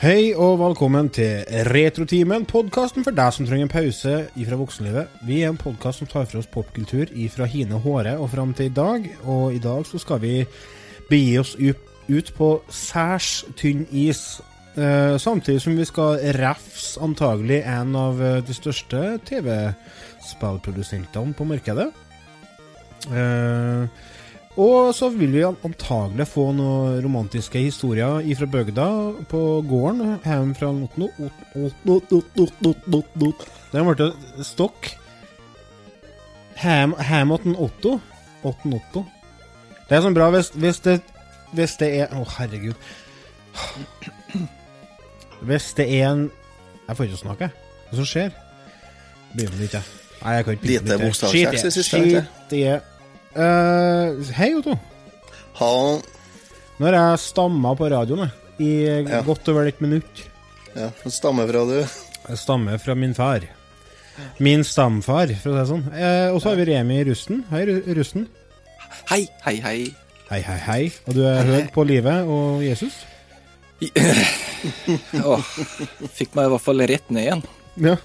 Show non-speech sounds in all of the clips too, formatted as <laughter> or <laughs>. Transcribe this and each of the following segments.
Hei og velkommen til Retrotimen, podkasten for deg som trenger en pause fra voksenlivet. Vi er en podkast som tar for oss popkultur fra hine håre og fram til i dag. Og i dag så skal vi begi oss ut, på særs tynn is. Eh, samtidig som vi skal refse antagelig en av eh, de største TV-spillprodusentene på markedet. Eh, og så vil vi antagelig få noen romantiske historier ifra bygda på gården hjemme fra Otno. Den ble stokk. Hjemme til Otto. Otten Otto. Det er sånn bra hvis, hvis, det, hvis det er Å, herregud. Hvis det er en Jeg får ikke snakke. Hva som skjer? Begynner det ikke. Nei, jeg kan ikke Lite i siste, jeg. Eh, Hei, Otto. Hallo. Nå har jeg stamma på radioen i Ja. godt over et minutt. ja, stammer fra du. Jeg stammer fra min far. Min stamfar, for å si det sånn. Uh, og så har vi Remi Rusten. Hei, Rusten. Hei, hei, hei. Hei, hei, hei. Og du er høy på livet og Jesus? <laughs> Åh, fikk meg i hvert fall rett ned igjen. Ja.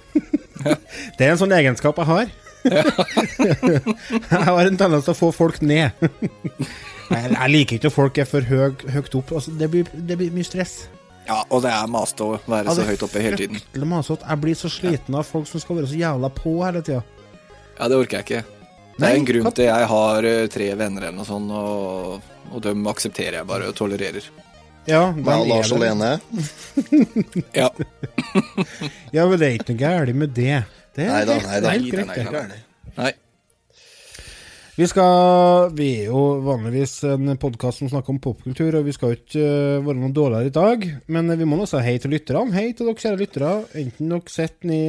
<laughs> det er en sånn egenskap jeg har. <laughs> jeg har en tendens til å få folk ned. <laughs> jeg, jeg liker ikke at folk er for høy, høyt opp. Altså, det, blir, det blir mye stress. Ja, og det er mast å være Ja, så høyt oppe hele tiden. Jeg blir så sliten av folk som skal være så jævla på hele tida. Ja, det orker jeg ikke. Det Nei, er en grunn hva- til jeg har eh, tre venner eller noe sånt, og, og dem aksepterer jeg bare og tolererer. Ja, Meg og Lars alene. Ja, <laughs> Ja, men det er ikke noe galt med det. Det er Nei da, helt- greit, nei, nei, nei. Nei. Vi skal Vi er jo vanligvis en podkast som snakker om popkultur, og vi skal jo ikke øh, være noe dårligere i dag. Men vi må nå si hei til lytterne. Hei til dere kjære lyttere. Enten dere sitter i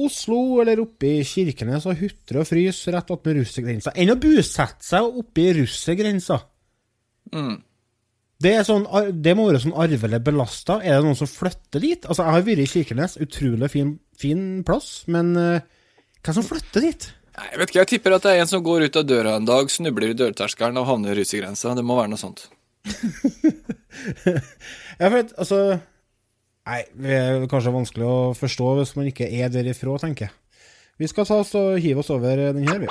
Oslo eller oppe i Kirkenes og hutrer og fryser rett attmed russergrensa. Enn å bosette seg oppe i russergrensa. Mm. Det, er sånn, det må være sånn arvelig belasta. Er det noen som flytter dit? Altså, Jeg har vært i Kirkenes, utrolig fin, fin plass, men hva hvem som flytter dit? Jeg vet ikke, jeg tipper at det er en som går ut av døra en dag, snubler i dørterskelen og havner i russegrensa. Det må være noe sånt. <laughs> Ja, for at, altså Nei, det er kanskje vanskelig å forstå hvis man ikke er derifra, tenker jeg. Vi skal ta oss og hive oss over den her, vi.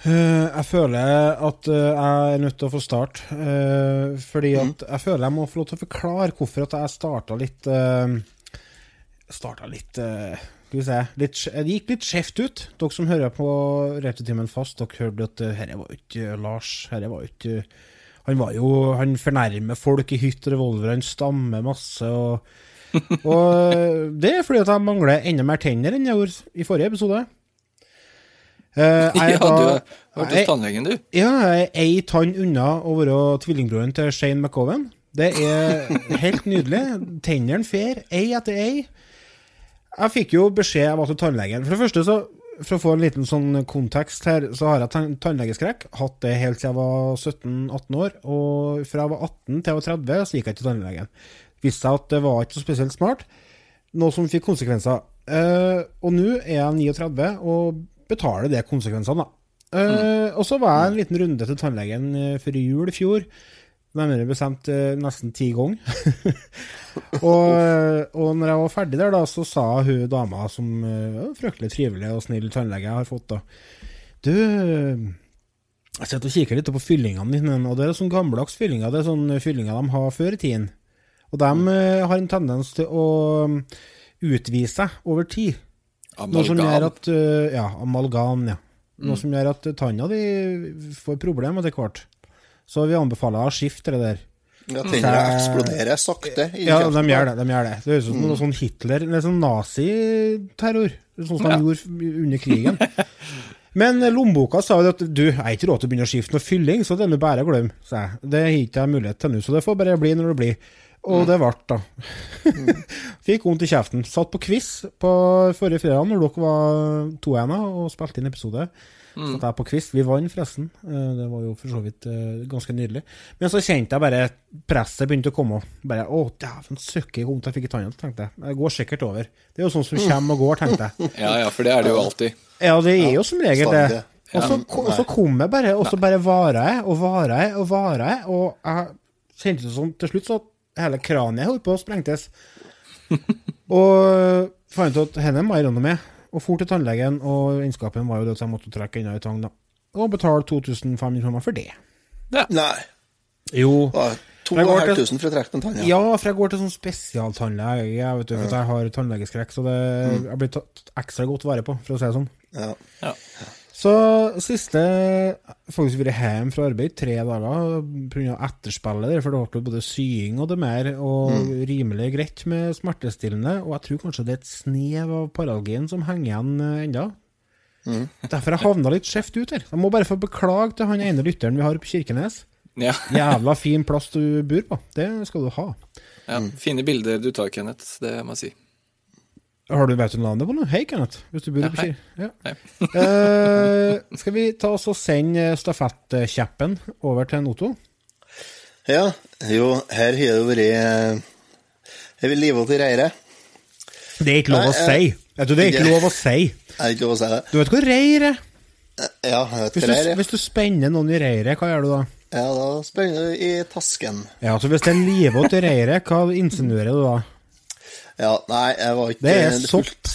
Eh, jeg føler at eh, jeg er nødt til å få starte. eh, fordi at jeg føler jeg må få lov til å forklare hvorfor at jeg starta litt Starta litt Skal vi se litt, Det gikk litt skjevt ut. Dere som hører på Returtimen fast, dere hørte at dette var ikke Lars. Dette var ikke Han var jo Han fornærmer folk i hytt og revolver, han stammer masse og Og det er fordi at jeg mangler enda mer tenner enn jeg gjorde i forrige episode. <laughs> Jeg er Ja, du har vært jeg- hos tannlegen, du. ja, jeg er ei tann unna å være tvillingbroren til Shane McCoven. Det er helt nydelig. Tennene fer, ei etter ei. Jeg fikk jo beskjed av til tannlegen. For det første, så, for å få en liten sånn kontekst her, så har jeg tann tannlegeskrekk. Hatt det helt siden jeg var 17-18 år. Og fra jeg var 18 til jeg var 30, så gikk jeg til tannlegen. Viste seg at det var ikke så spesielt smart. Noe som fikk konsekvenser. Uh, og nå er jeg 39 og betaler det konsekvensene, da. Eh, Og så var jeg en liten runde til tannlegen eh, før jul i fjor. Nærmere bestemt uh, nesten ti ganger. <laughs> og, og når jeg var ferdig der, da, så sa hun dama som uh, fryktelig trivelig og snill tannlege jeg har fått, da Du, jeg sitter og kikker litt på fyllingene dine, og det er sånn gammeldags fyllinger. Det er sånn fyllinger de har før i tiden. Og de eh, har en tendens til å mm, utvise seg over tid. Noe som gjør at øh, Ja, amalgam, ja. Noe som gjør at tanna di får problemer etter hvert. Så vi anbefaler å skifte det der. Ja, Tennene eksploderer sakte. Ja, de gjør det. de gjør Det Det høres ut som noe sånn Hitler Eller sånn naziterror. Sånn som de Ja. gjorde under krigen. <laughs> Men eh, lommeboka sa jo at du, jeg har ikke råd til å begynne å skifte noe fylling, så det er nå bare å glemme, sa jeg. Det har ikke jeg mulighet til nå, så det får bare bli når det blir. Og det ble, da. <laughs> Fikk vondt i kjeften. Satt på quiz på forrige fredag når dere var to ene og spilte inn episode. Satt jeg på quiz. Vi vant, forresten. Eh, Det var jo for så vidt eh, ganske nydelig. Men så kjente jeg bare presset begynte å komme. Bare Å, dæven søkke, hvor vondt jeg fikk i tanna, tenkte jeg. Det går sikkert over. Det er jo sånn som kommer og går, tenkte jeg. <laughs> Ja, ja, for det er det jo alltid. Ja, det er jo som regel det. Bestandig. Og så, kom jeg bare, og så bare varer jeg og varer jeg og varer jeg, og jeg kjente det sånn til slutt så hele kraniet holdt på å sprengtes. <laughs> og fant ut at dette må jeg regne med, og for til tannlegen, og innskapen var jo det at jeg måtte trekke unna i tang, da. Og betale 2500 kroner for det. Nei. Jo. Ja, Jeg går til- 2500 for å trekke en tann, Ja, for jeg går til sånn spesialtannlege, jeg vet du, for jeg har tannlegeskrekk, så det jeg blir tatt ekstra godt vare på, for å si det sånn. Ja. Ja. Så siste Faktisk vært hjemme fra arbeid tre dager pga. etterspillet. For det ble både sying og det mer, og rimelig greit med smertestillende. Og jeg tror kanskje det er et snev av paralgin som henger igjen enda. enda. Derfor jeg havna litt skjevt ut her. Jeg må bare få beklage til han ene lytteren vi har på Kirkenes. Ja, <laughs> Jævla fin plass du bor på. Det skal du ha. ja. Fine bilder du tar, Kenneth. Det må jeg si. Har du vet du navnet på noe? Hei, Kenneth. Hvis du bor Ja, på hei. Ja. Hei. Eh, skal vi ta oss og sende stafettkjeppen over til Noto? ja. Jo, her har det vært Jeg vil livet til reiret. Det er ikke lov å si. Jeg Vet du, det er ikke lov å si. Er det ikke lov å si det? Du vet hvor reir er? Ja, jeg vet Hvis du, er. hvis du spenner noen i reiret, hva gjør du da? Ja, da spenner du i tasken. Ja, så Hvis det er livet til reiret, hva insinuerer du da? Ja, nei, jeg var ikke Det er solgt.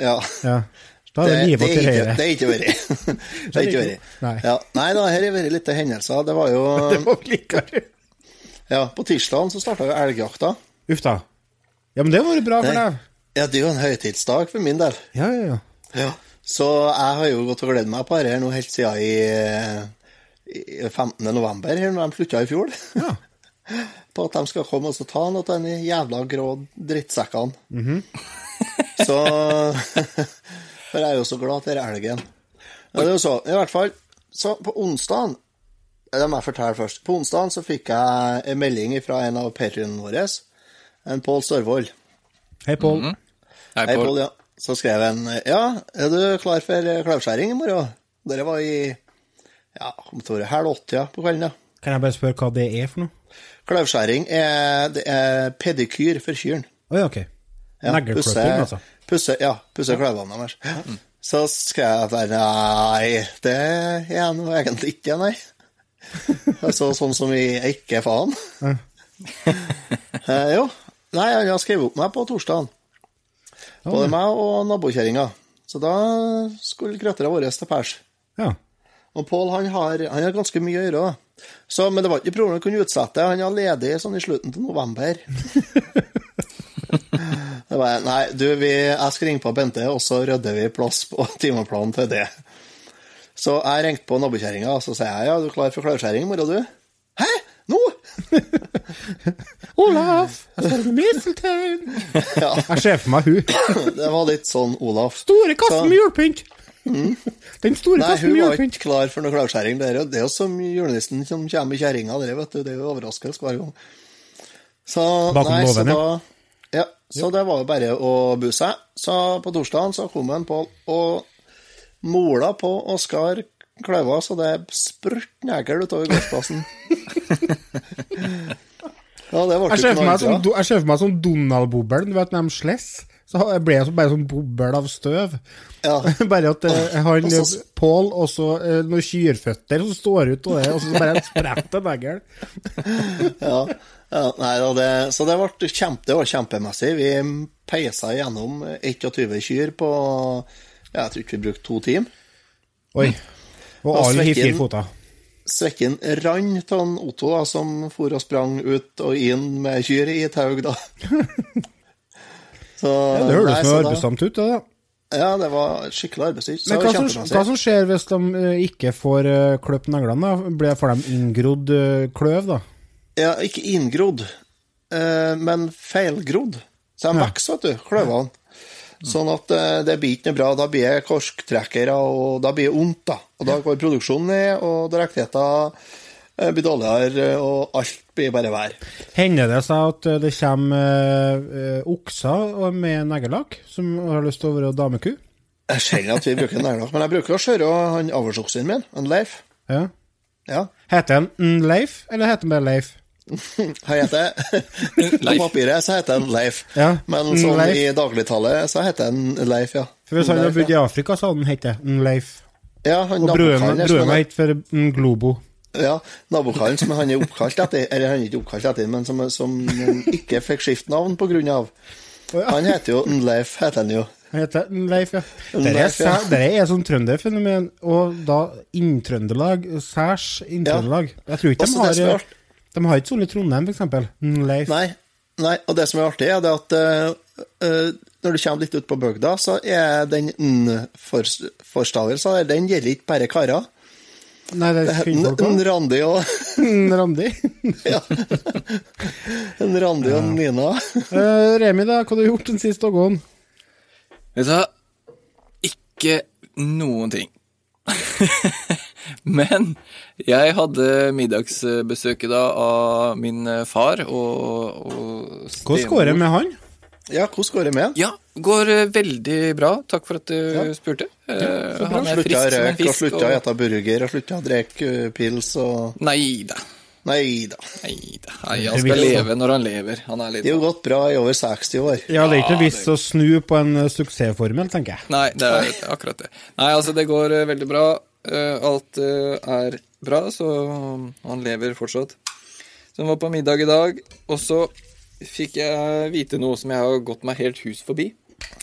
Ja. Ja, det, det, livet er til ikke, det er ikke vært. <laughs> Det er ikke vært. Nei. Ja, nei da, her har vært litt hendelser. Det var jo <laughs> Det var likere. Ja, på tirsdag så starta jo elgjakta. Uff da. Ja, men det var jo bra for deg. Ja, det er jo en høytidsdag for min del. Ja, ja, ja. Ja. Så jeg har jo gått og gledet meg på dette nå helt siden i, i 15. november, da de slutta i fjor. Ja. <laughs> På at de skal komme og så ta noe av de jævla grå drittsekkene. <laughs> Så <laughs> For jeg er jo så glad til elgen. Ja, det er jo så, i hvert fall. Så på onsdagen Det må jeg fortelle først. På onsdagen så fikk jeg en melding fra en av patrionene våre, en Pål Storvold. Hei, Pål. Hei, Hei, Pål. Ja. Så skrev han Ja, er du klar for klavskjæring i morgen? Dere var i ja, kom til å være halv åtte ja, på kvelden. ja. Kan jeg bare spørre hva det er for noe? Klavskjæring er, er pedikyr for kyrne. Oh, ja, ok. Ja, Neglekløpping, altså. Pusse, ja, pusse klavene deres. Så skrev jeg bare Nei, det er jeg nå egentlig ikke, nei. Altså sånn som i ikke faen. <laughs> eh, jo. Nei, han har skrevet opp meg på torsdagen. Både meg og nabokjerringa. Så da skulle grøtera våre til pers. Ja. Og Pål han har, han har ganske mye å gjøre. Så, men det var ikke problem å kunne utsette. Han var ledig sånn i slutten til november. <laughs> det var, nei, du, vi, jeg skal ringe på Bente, og så rydder vi plass på timeplanen til det. Så jeg ringte på nabokjerringa, og så sier jeg ja, du er klar for klarskjæring i morgen, du? Hæ? Nå? Olaf, jeg står med misteltein. <laughs> Ja, Jeg ser for meg hun. det var litt sånn Olaf. Store kassen Så- med julepynt. Den store Nei, hun var ikke klar for noe klarskjæring. Det er jo det er som julenissen som kommer med kjerringa. Det, vet du, det er jo overraskelse hver gang. Så, Bakom nei, så da Ja, så det var jo bare å bu seg. Så på torsdagen så kom en Pål og mola på og skar kløyva så det sprutt negl utover gårdsplassen. <laughs> ja, det ble Jeg ser ikke for noe meg som, annet. jeg ser for meg som Donald-bobbelen, du vet, når de sless. Så ble jeg bare sånn bobbel av støv. Ja. <laughs> Bare at eh, Og så- Pål og så eh, noen kyrføtter som står ut av det, og så bare spretter negl. <laughs> ja. ja nei, det, så det, ble kjempe, det var kjempemessig. Vi peisa gjennom 21 kyr på Jeg tror ikke vi brukte to timer. Oi. Og alle har fire foter. Svekken rant av Otto, da, som for og sprang ut og inn med kyr i et haug, da. <laughs> Så, Ja, det høres da- arbeidsomt ut, det. Ja, det var skikkelig arbeidstid. Men hva som, hva som skjer hvis de eh, ikke får uh, kløpt neglene? da? Blir- Får de inngrodd uh, kløv, da? Ja, ikke inngrodd, uh, men feilgrodd. Så de Ja. vokser, vet du, kløvene. Sånn at det blir ikke noe bra. Da blir det korktrekkere, og da blir det vondt, da. Og da går produksjonen ned, og drektigheten blir dårligere, eh, og alt blir bare vær. Hender det seg at eh, det kommer eh, okser med neglelakk som har lyst til å være dameku? Jeg ser at vi bruker <laughs> neglelakk, men jeg bruker å kjøre han avlsoksen min, en Leif. Ja. Ja. Heter han Leif, eller heter han bare Leif? <laughs> Han heter <laughs> På papiret så heter han Leif, Ja, men sånn Leif. i dagligtallet så heter han Leif, ja. For Hvis han hadde bodd i Afrika, så hadde han hett Leif. ja. han Og broren han- het for Globo. Ja, nabokallen som han er oppkalt etter, eller han er ikke oppkalt etter, men som, som ikke fikk skifte navn på grunn av. ja. Han heter jo Leif, heter han jo. Han heter Leif, ja. Er, Leif, ja. dette er sånn trønderfenomen, og da Inntrøndelag, særs Inntrøndelag. Jeg tror ikke Også de har er De har ikke sånn i Trondheim. Mm, Leif. Nei, nei, og det som er artig, er det at uh, når du kommer litt ut på bygda, så er den n-forstavelsen der, den gjelder ikke bare karer. Nei, det er kvinnfolk en. Randi og Randi. <laughs> ja. En Randi og en Nina. uh, Remi, da, hva har du gjort den siste dagen? Vet du hva? Ikke noen ting. <laughs> Men jeg hadde middagsbesøk da av min far og, og Hvordan går det med han? Ja, hvordan går det med? Ja, går eh, veldig bra. Takk for at du spurte. Ja, han er frisk som en røyke og fisk. slutta å spise burger og slutta å drikke eh, pils og Nei da. Nei da. Nei da. Nei, han skal leve når han lever. Han er Det er jo gått bra i over 60 år. Ja, det er ikke noe vits å snu på en eh, suksessformel, tenker jeg. Nei, det er akkurat det. Nei, altså, det går eh, veldig bra. Eh, alt eh, er bra, så han lever fortsatt. Så han var på middag i dag, og så fikk jeg vite noe som jeg har gått meg helt hus forbi.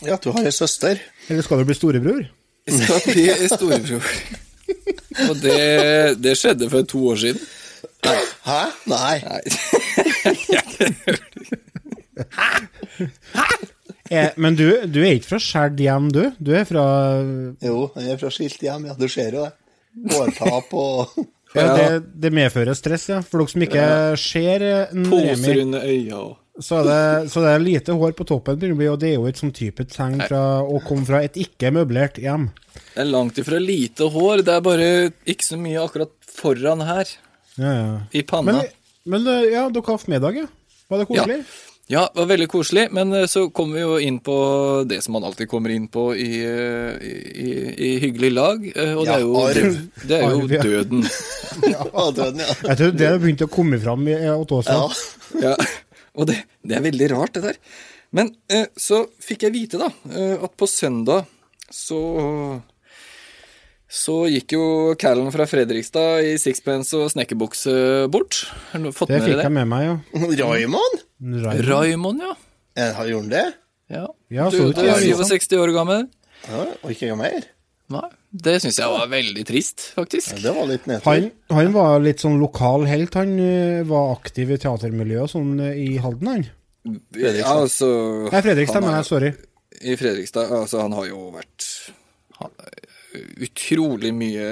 Ja, du har ei søster. Eller skal du bli storebror? Skal bli storebror. Og det, det skjedde for to år siden. Hæ? Nei. Nei. <laughs> Eh, men du, du er ikke fra skjært hjem, du? Du er fra Jo, jeg er fra skilt hjem, ja. Du ser jo det. Hårtap og ja, det, det medfører stress, ja. For dere som ikke ser eh, Poser under øya og så det, så det er lite hår på toppen, det og det er jo et sånn type tegn fra å komme fra et ikke-møblert hjem. Det er langt ifra lite hår. Det er bare ikke så mye akkurat foran her. Ja, ja. I panna. Men, men eh, ja, dere har hatt middag, ja? Var det koselig? Ja, det var veldig koselig, men eh, så kommer vi jo inn på det som man alltid kommer inn på i, i, i, i hyggelig lag, eh, og det Ja, er jo, arv. det er jo Arv, ja. døden. <laughs> Ja, døden, ja. Jeg tror det har begynt å komme fram i- hos oss ja. Ja, og det, det er veldig rart, det der. Men eh, så fikk jeg vite, da, eh, at på søndag så så gikk jo Callen fra Fredrikstad i sixpence og snekkerbukse bort. Har du fått Det med fikk det? jeg med meg, ja. <laughs> Raymond? Raymond. Raymond, ja. Har gjorde gjort det? ja. Ja, Du, du er 67 år gammel. Ja, og ikke mer? Nei, det syns jeg var veldig trist, faktisk. Ja, det var litt nedtur. Han, han var litt sånn lokal helt. Han eh, var aktiv i teatermiljøet sånn eh, i Halden, han. Ja, altså Nei, Fredrikstad, men er- jeg, sorry. I Fredrikstad, altså han har jo vært han, utrolig mye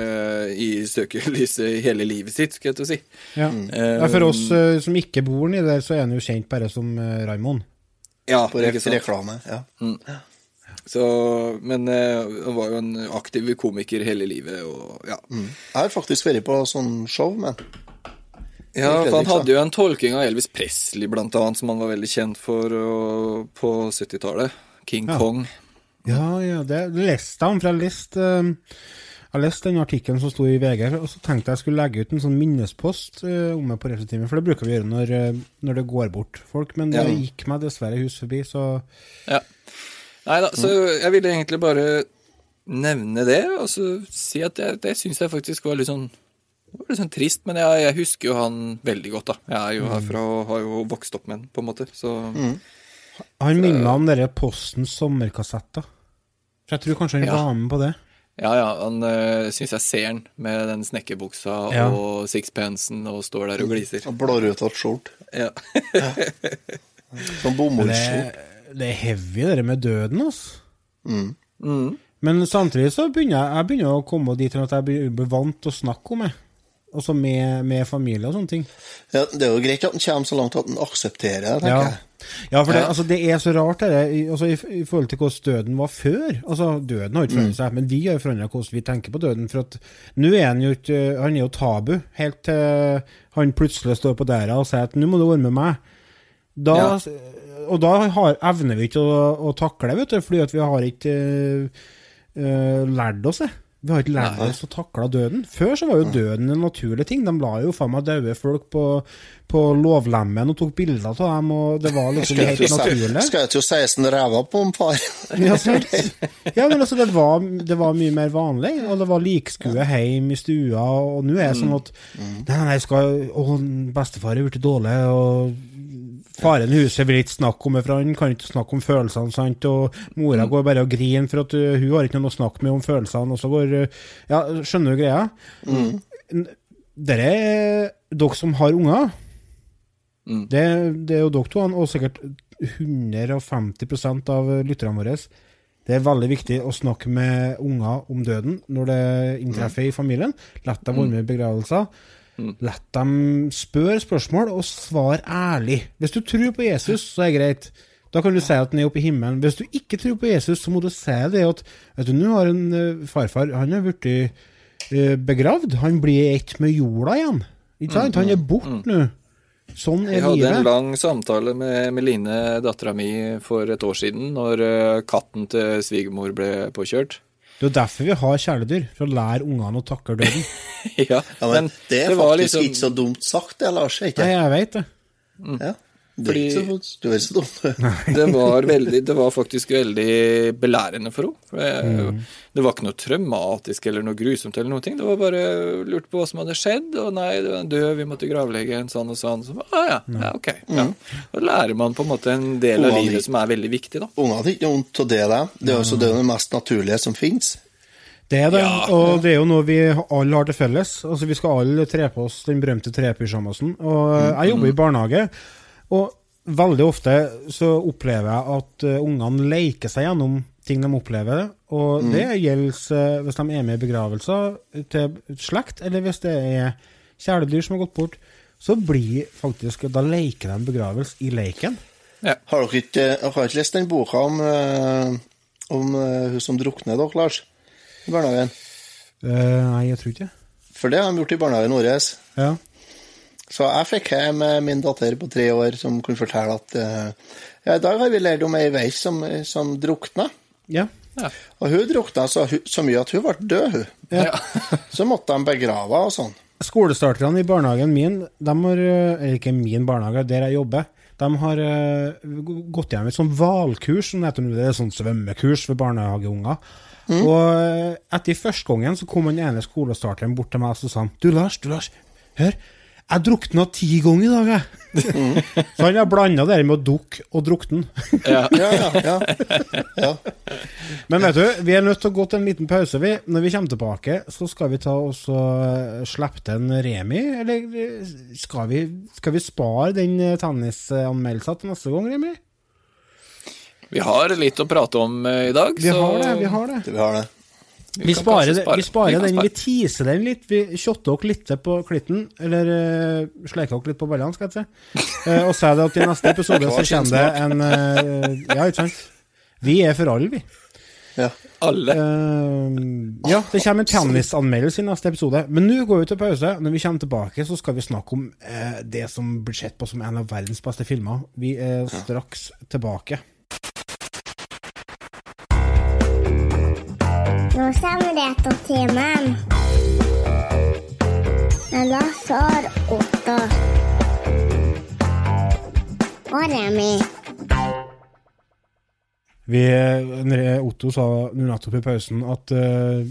i søkelyset hele livet sitt, skal jeg til å si. Ja. Eh, Ja, for oss eh, som ikke bor nedi der, så er han jo kjent bare som Raymond. Ja, På reklame. Ja. Så, men eh, han var jo en aktiv komiker hele livet, og ja. Jeg har faktisk vært på sånn show, men Ja, for han hadde jo en tolking av Elvis Presley, blant annet, som han var veldig kjent for og, på 70-tallet. King Ja. Kong. Ja, ja, det leste han, for jeg leste eh, jeg leste den artikkelen som sto i VG, og så tenkte jeg skulle legge ut en sånn minnespost eh, om meg på Retrotimen, for det bruker vi gjøre når, når det går bort folk, men det Ja. gikk meg dessverre hus forbi, så Ja. Nei da, så jeg ville egentlig bare nevne det, og så si at det, det syns jeg faktisk var litt sånn det var litt sånn trist, men jeg, jeg husker jo han veldig godt, da. Jeg er jo herfra og har jo vokst opp med han, på en måte, så Han minner meg om dere Postens sommerkassetter. For jeg tror kanskje han Ja. var med på det. Ja, ja, han øh, syns jeg ser han med den snekkerbuksa Ja. og sixpensen og står der og gliser. og blårødt skjort. Ja. Sånn <laughs> bomullsskjort. Det er heavy, det der med døden, altså. Mm. Men samtidig så begynner jeg, jeg begynner å komme dit at jeg blir vant til å snakke om det. Også med, med familie og sånne ting. Ja, det er jo greit at en kommer så langt at en aksepterer det, tenker Ja. jeg. Ja, for det, altså, det er så rart det altså, i, i forhold til hvordan døden var før. Altså, Døden har jo ikke forandret seg, men vi har jo forandret hvordan vi tenker på døden. For at nå er han jo ikke Han er jo tabu, helt til han plutselig står på døra og sier at 'nå må du være med meg'. Da, Og da har, evner vi ikke å, å takle vet du, fordi vi har ikke uh, lært oss det. Vi har ikke lært oss å takle døden. Før så var jo døden en naturlig ting. De la jo faen meg døde folk på, på lovlemmen og tok bilder av dem, og det var liksom helt naturlig. Skjøt jo 16 ræver på en par. <laughs> Ja, ja, men altså, det var, det var mye mer vanlig, og det var likskue hjemme i stua, og nå er det sånn at Nei, nei, skal Å, bestefar er blitt dårlig, og faren i huset vil ikke snakke om det, for han kan ikke snakke om følelsene, sant, og mora går bare og griner for at uh, hun har ikke noe å snakke med om følelsene, og så går uh, Ja, skjønner du greia? Mm. Dere er dere som har unger. Det, det er jo dere to, og sikkert 150% av lytterne våre. Det er veldig viktig å snakke med unger om døden når det inntreffer i familien. La dem være med i begravelser. La dem spørre spørsmål, og svare ærlig. Hvis du tror på Jesus, så er det greit. Da kan du si at han er oppe i himmelen. Hvis du ikke tror på Jesus, så må du si det at vet du, nå har en eh, farfar Han er blitt eh, begravd. Han blir ett med jorda igjen. Ikke sant? Han er borte nå. Sånn er Jeg hadde en lang samtale med Meline, dattera mi, for et år siden, når eh, katten til svigermor ble påkjørt. Det er jo derfor vi har kjæledyr, for å lære ungene å takle døden. <laughs> ja, Ja, men det er det faktisk liksom- ikke så dumt sagt, det, Lars. Ikke? Nei, jeg vet det. Ja. Det dum, du. <laughs> Det var, veldig, det var faktisk veldig belærende for henne. For jeg- Mm. Det var ikke noe traumatisk eller noe grusomt eller noe. Det var bare lurt på hva som hadde skjedd. Og nei, det var en død, vi måtte gravlegge en sånn og sånn. Så, ah, ja, ja, ok. Ja. Da lærer man på en måte en del av livet som er veldig viktig, da. Ungene hadde ikke vondt av det, da. Det er også det, det mest naturlige som fins. Det er det, Ja. og det er jo noe vi alle har til felles. Altså, Vi skal alle tre på oss den berømte trepysjamasen. Og eh, jeg jobber i barnehage, og veldig ofte så opplever jeg at eh, ungene leker seg gjennom ting de opplever. Og det gjelder eh, hvis de er med i begravelser til slekt, eller hvis det er kjæledyr som har gått bort. Så blir faktisk Da leker de begravelse i leiken. Har dere ikke, dere har ikke lest den boka om, eh, om hun som drukner, da, Lars? I barnehagen? Uh, nei, jeg tror ikke det. For det har de gjort i barnehagen vår. Ja. Så jeg fikk hjem eh, min datter på tre år som kunne fortelle at eh, ja, i dag har vi lært om ei veis som, som drukna. ja. Og hun drukna så, så mye at hun ble død, hun. Ja. <laughs> Så måtte de begrave henne og sånn. Skolestarterne i barnehagen min, de har, eh, eller ikke min barnehage, der jeg jobber, de har eh, gått gjennom et sånn hvalkurs, som det heter det er sånn svømmekurs for barnehageunger. Og eh, etter første gangen så kom den ene skolestarteren bort til meg og sa han, du Lars, du Lars, hør, jeg drukna ti ganger i dag, jeg. så han har blanda det med å dukke og drukne. Ja. Ja, ja, ja. <laughs> ja. Men vet du, vi er nødt til å gå til en liten pause. Vi. Når vi kommer tilbake, så skal vi ta og så eh, slippe til en Remi. Eller eh, skal vi, skal vi spare den eh, tennisanmeldelsen til neste gang, Remi? Vi har litt å prate om i dag, Vi så har det, vi har det. Vi har det. Vi sparer, spare. vi sparer vi den, spare. vi teaser den litt. Vi kjotter oss litt på klitten, eller uh, sleiker oss litt på ballene, skal jeg si. Uh, og sier at i neste <laughs> episode så kommer det en uh, Ja, ikke sant? Vi er for alle, vi. Ja. Alle. Uh, ja, det kommer en tennisanmeldelse i neste episode. Men nå går vi til pause. Når vi kommer tilbake, så skal vi snakke om det som blir sett på som en av verdens beste filmer. Vi er straks tilbake. Det til timen. Med Lars og Otto. Og Remi. Vi, Otto sa nettopp i pausen at uh,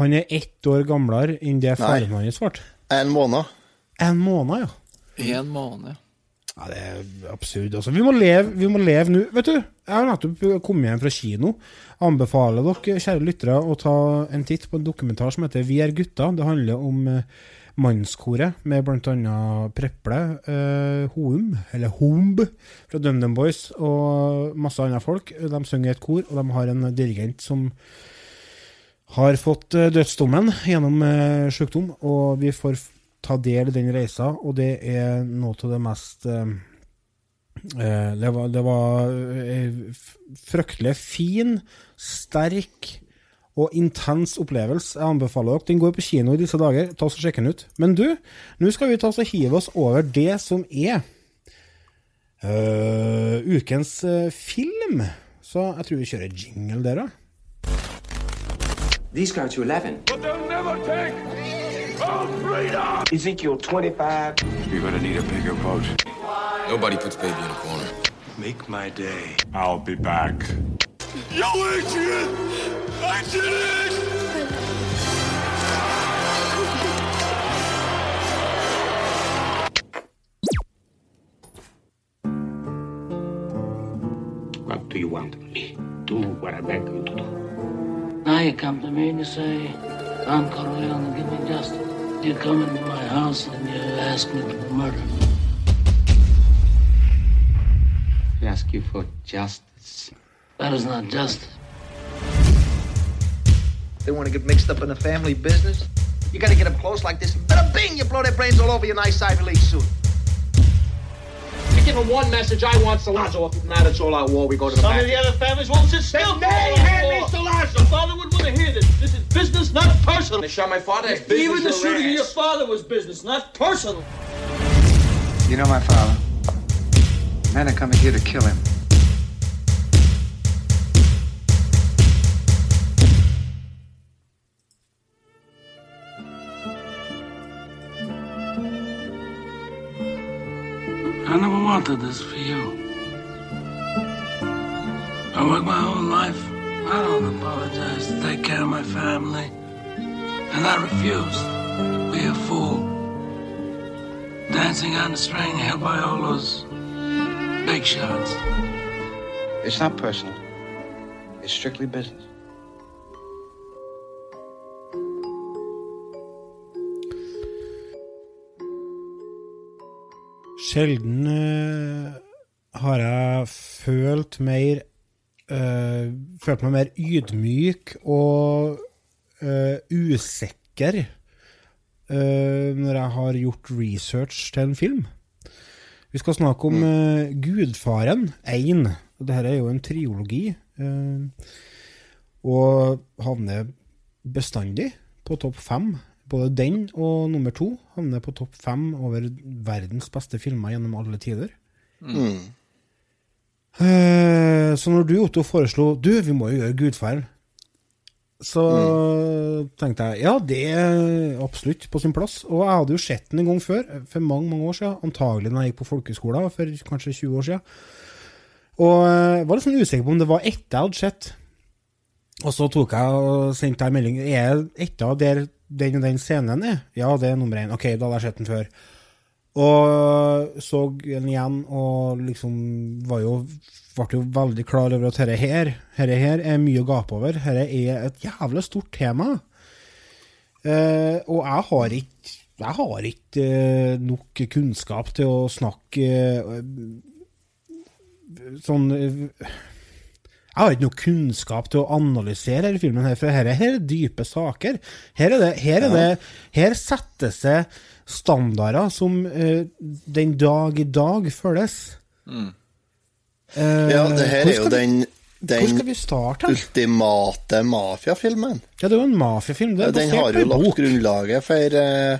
han er ett år gamlere enn det faren hans ble. En måned. En måned, ja. En måned, ja. Ja, Det er absurd. altså. Vi må leve vi må leve nå. Vet du, jeg har nettopp kommet hjem fra kino. Anbefaler dere, kjære lyttere, å ta en titt på en dokumentar som heter Vi er gutta. Det handler om eh, mannskoret med bl.a. Preple, eh, Houm, eller Homb, fra DumDum Boys, og masse andre folk. De synger i et kor, og de har en dirigent som har fått eh, dødsdommen gjennom eh, sykdom, og vi får ta del i den reisa, og det er noe av det mest eh, eh, det, var, det var eh, fryktelig fin, sterk og intens opplevelse. Jeg anbefaler dere. Den går på kino i disse dager. Ta oss og Sjekk den ut. Men du, nå skal vi ta oss og hive oss over det som er uh, ukens uh, film. Så jeg tror vi kjører jingle der, da. These go to 11. But they'll never take our freedom! Ezekiel 25. You're gonna need a bigger boat. Nobody puts baby in a corner. Make my day. I'll be back. Yo, Adrian! I did it! What do you want of me? Do what I beg you to do. Now you come to me and you say, Don Corleone, give me justice. You come into my house and you ask me to murder. I ask you for justice. That is not justice. They want to get mixed up in the family business. You got to get up close like this. Bada bing! You blow their brains all over your nice Ivy League suit. You give him one message, I want Cilantro. If not, it's all out war. We go to the Some back. of the other families won't sit still. They They may hand hand me me Cilantro. Father would want to hear this. This is business, not personal. They shot my father. It's business Even the or shooting of your father was business, not personal. You know my father. Men are coming here to kill him. I never wanted this for you. I worked my whole life. I don't apologize to take care of my family. And I refuse to be a fool. Dancing on the string held by all those big shots. It's not personal. It's strictly business. Sjelden uh, har jeg følt mer uh, Følt meg mer ydmyk og uh, usikker når jeg har gjort research til en film. Vi skal snakke om eh, Gudfaren 1. Dette er jo en triologi. og havner bestandig på topp fem. Både den og nummer to havner på topp fem over verdens beste filmer gjennom alle tider. Eh, så når du, Otto, foreslo Du, vi må jo gjøre Gudfaren, så tenkte jeg ja, det er absolutt på sin plass. Og jeg hadde jo sett den en gang før, for mange mange år siden. Antagelig da jeg gikk på folkeskolen, for kanskje 20 år siden. Og jeg var litt sånn usikker på om det var etter jeg hadde sett. Og så tok jeg og sendte jeg melding. Er etter der den og den scenen er? Ja, det er nummer én. Ok, da hadde jeg sett den før. Og så den igjen, og liksom var jo ble jo veldig klar over at dette her, dette her er mye å gape over. Dette er et jævlig stort tema. Eh, og jeg har ikke jeg har ikke eh, nok kunnskap til å snakke eh, sånn eh, jeg har ikke noe kunnskap til å analysere denne filmen, her, for her er, her er dype saker. Her, er det, her, er det, her settes det standarder som uh, den dag i dag følges. Uh, Ja, det her er jo den, den ultimate mafiafilmen. Ja, det er jo en mafiafilm. Er Den har jo lagt grunnlaget for, eh,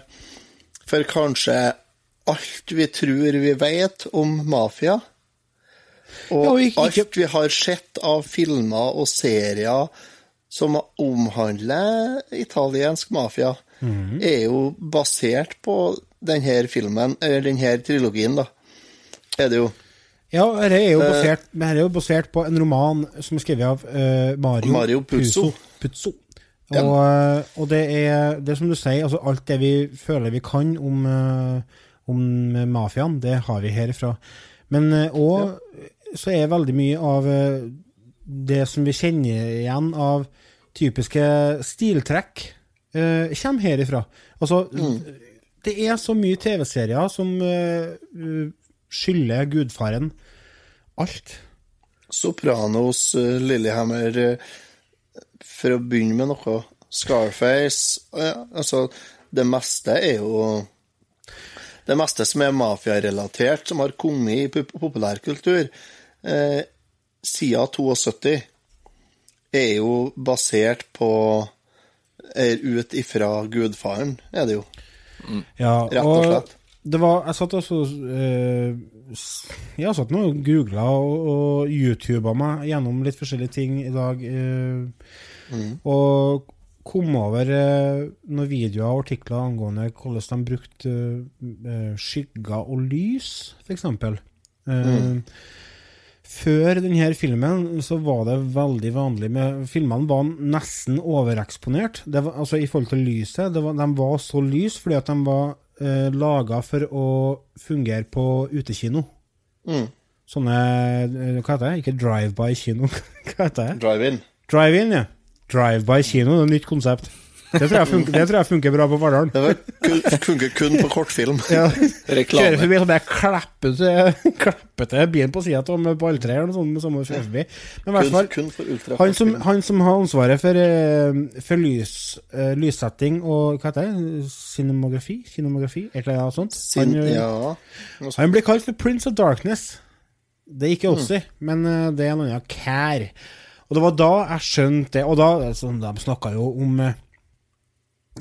for kanskje alt vi tror vi vet om mafia. Og Ja, alt vi har sett av filmer og serier som omhandler italiensk mafia, mm. er jo basert på denne filmen, eller denne trilogien, da. Er det jo. Ja, dette er jo Eh, er jo basert på en roman som er skrevet av uh, Mario, Mario Puzzo. Puzzo. Ja. Og, eh, og det er det er som du sier, altså alt det vi føler vi kan om, om mafiaen, det har vi herifra. Men òg så er veldig mye av eh, det som vi kjenner igjen av typiske stiltrekk, uh, kommer herifra. Altså, det er så mye TV-serier som uh, skylder gudfaren alt. Sopranos, uh, Lillehammer uh, For å begynne med noe Scarface ja, Altså, det meste er jo det meste som er mafiarelatert, som har kommet i populærkultur eh, siden 72, er jo basert på Er ut ifra gudfaren, er det jo. Ja, Rett og slett. Det var, jeg satt også eh, jeg Jeg satt nå og googla og, og YouTuba meg gjennom litt forskjellige ting i dag. Eh, Mm. Og kom over eh, noen videoer og artikler angående hvordan de brukte eh, skygger og lys, f.eks. Eh, Mm. Før denne filmen så var det veldig vanlig med Filmene var nesten overeksponert. Det var, altså I forhold til lyset. Det var, de var så lys fordi at de var eh, laga for å fungere på utekino. Mm. Sånne Hva heter det? Ikke drive-by-kino. <laughs> Hva heter det? Drive-in. Drive-in, ja. Drive-by-kino, det er et nytt konsept. Det tror jeg funker, det tror jeg funker bra på Verdalen. Det funker kun på kortfilm. Ja. Reklame. Kjører forbi sånn klapper til bilen på sida av med balltre eller noe sånt. Med samme forbi. Men i hvert fall, han som, han som har ansvaret for, eh, for lys, uh, lyssetting og hva heter det? Cinemografi? Kinomografi? Et eller annet sånt. Han, Sin, ja. han blir kalt for Prince of Darkness. Det er ikke Mm. Ossi, men eh, det er en annen kær. Og det var da jeg skjønte det. Og da altså, De snakka jo om eh,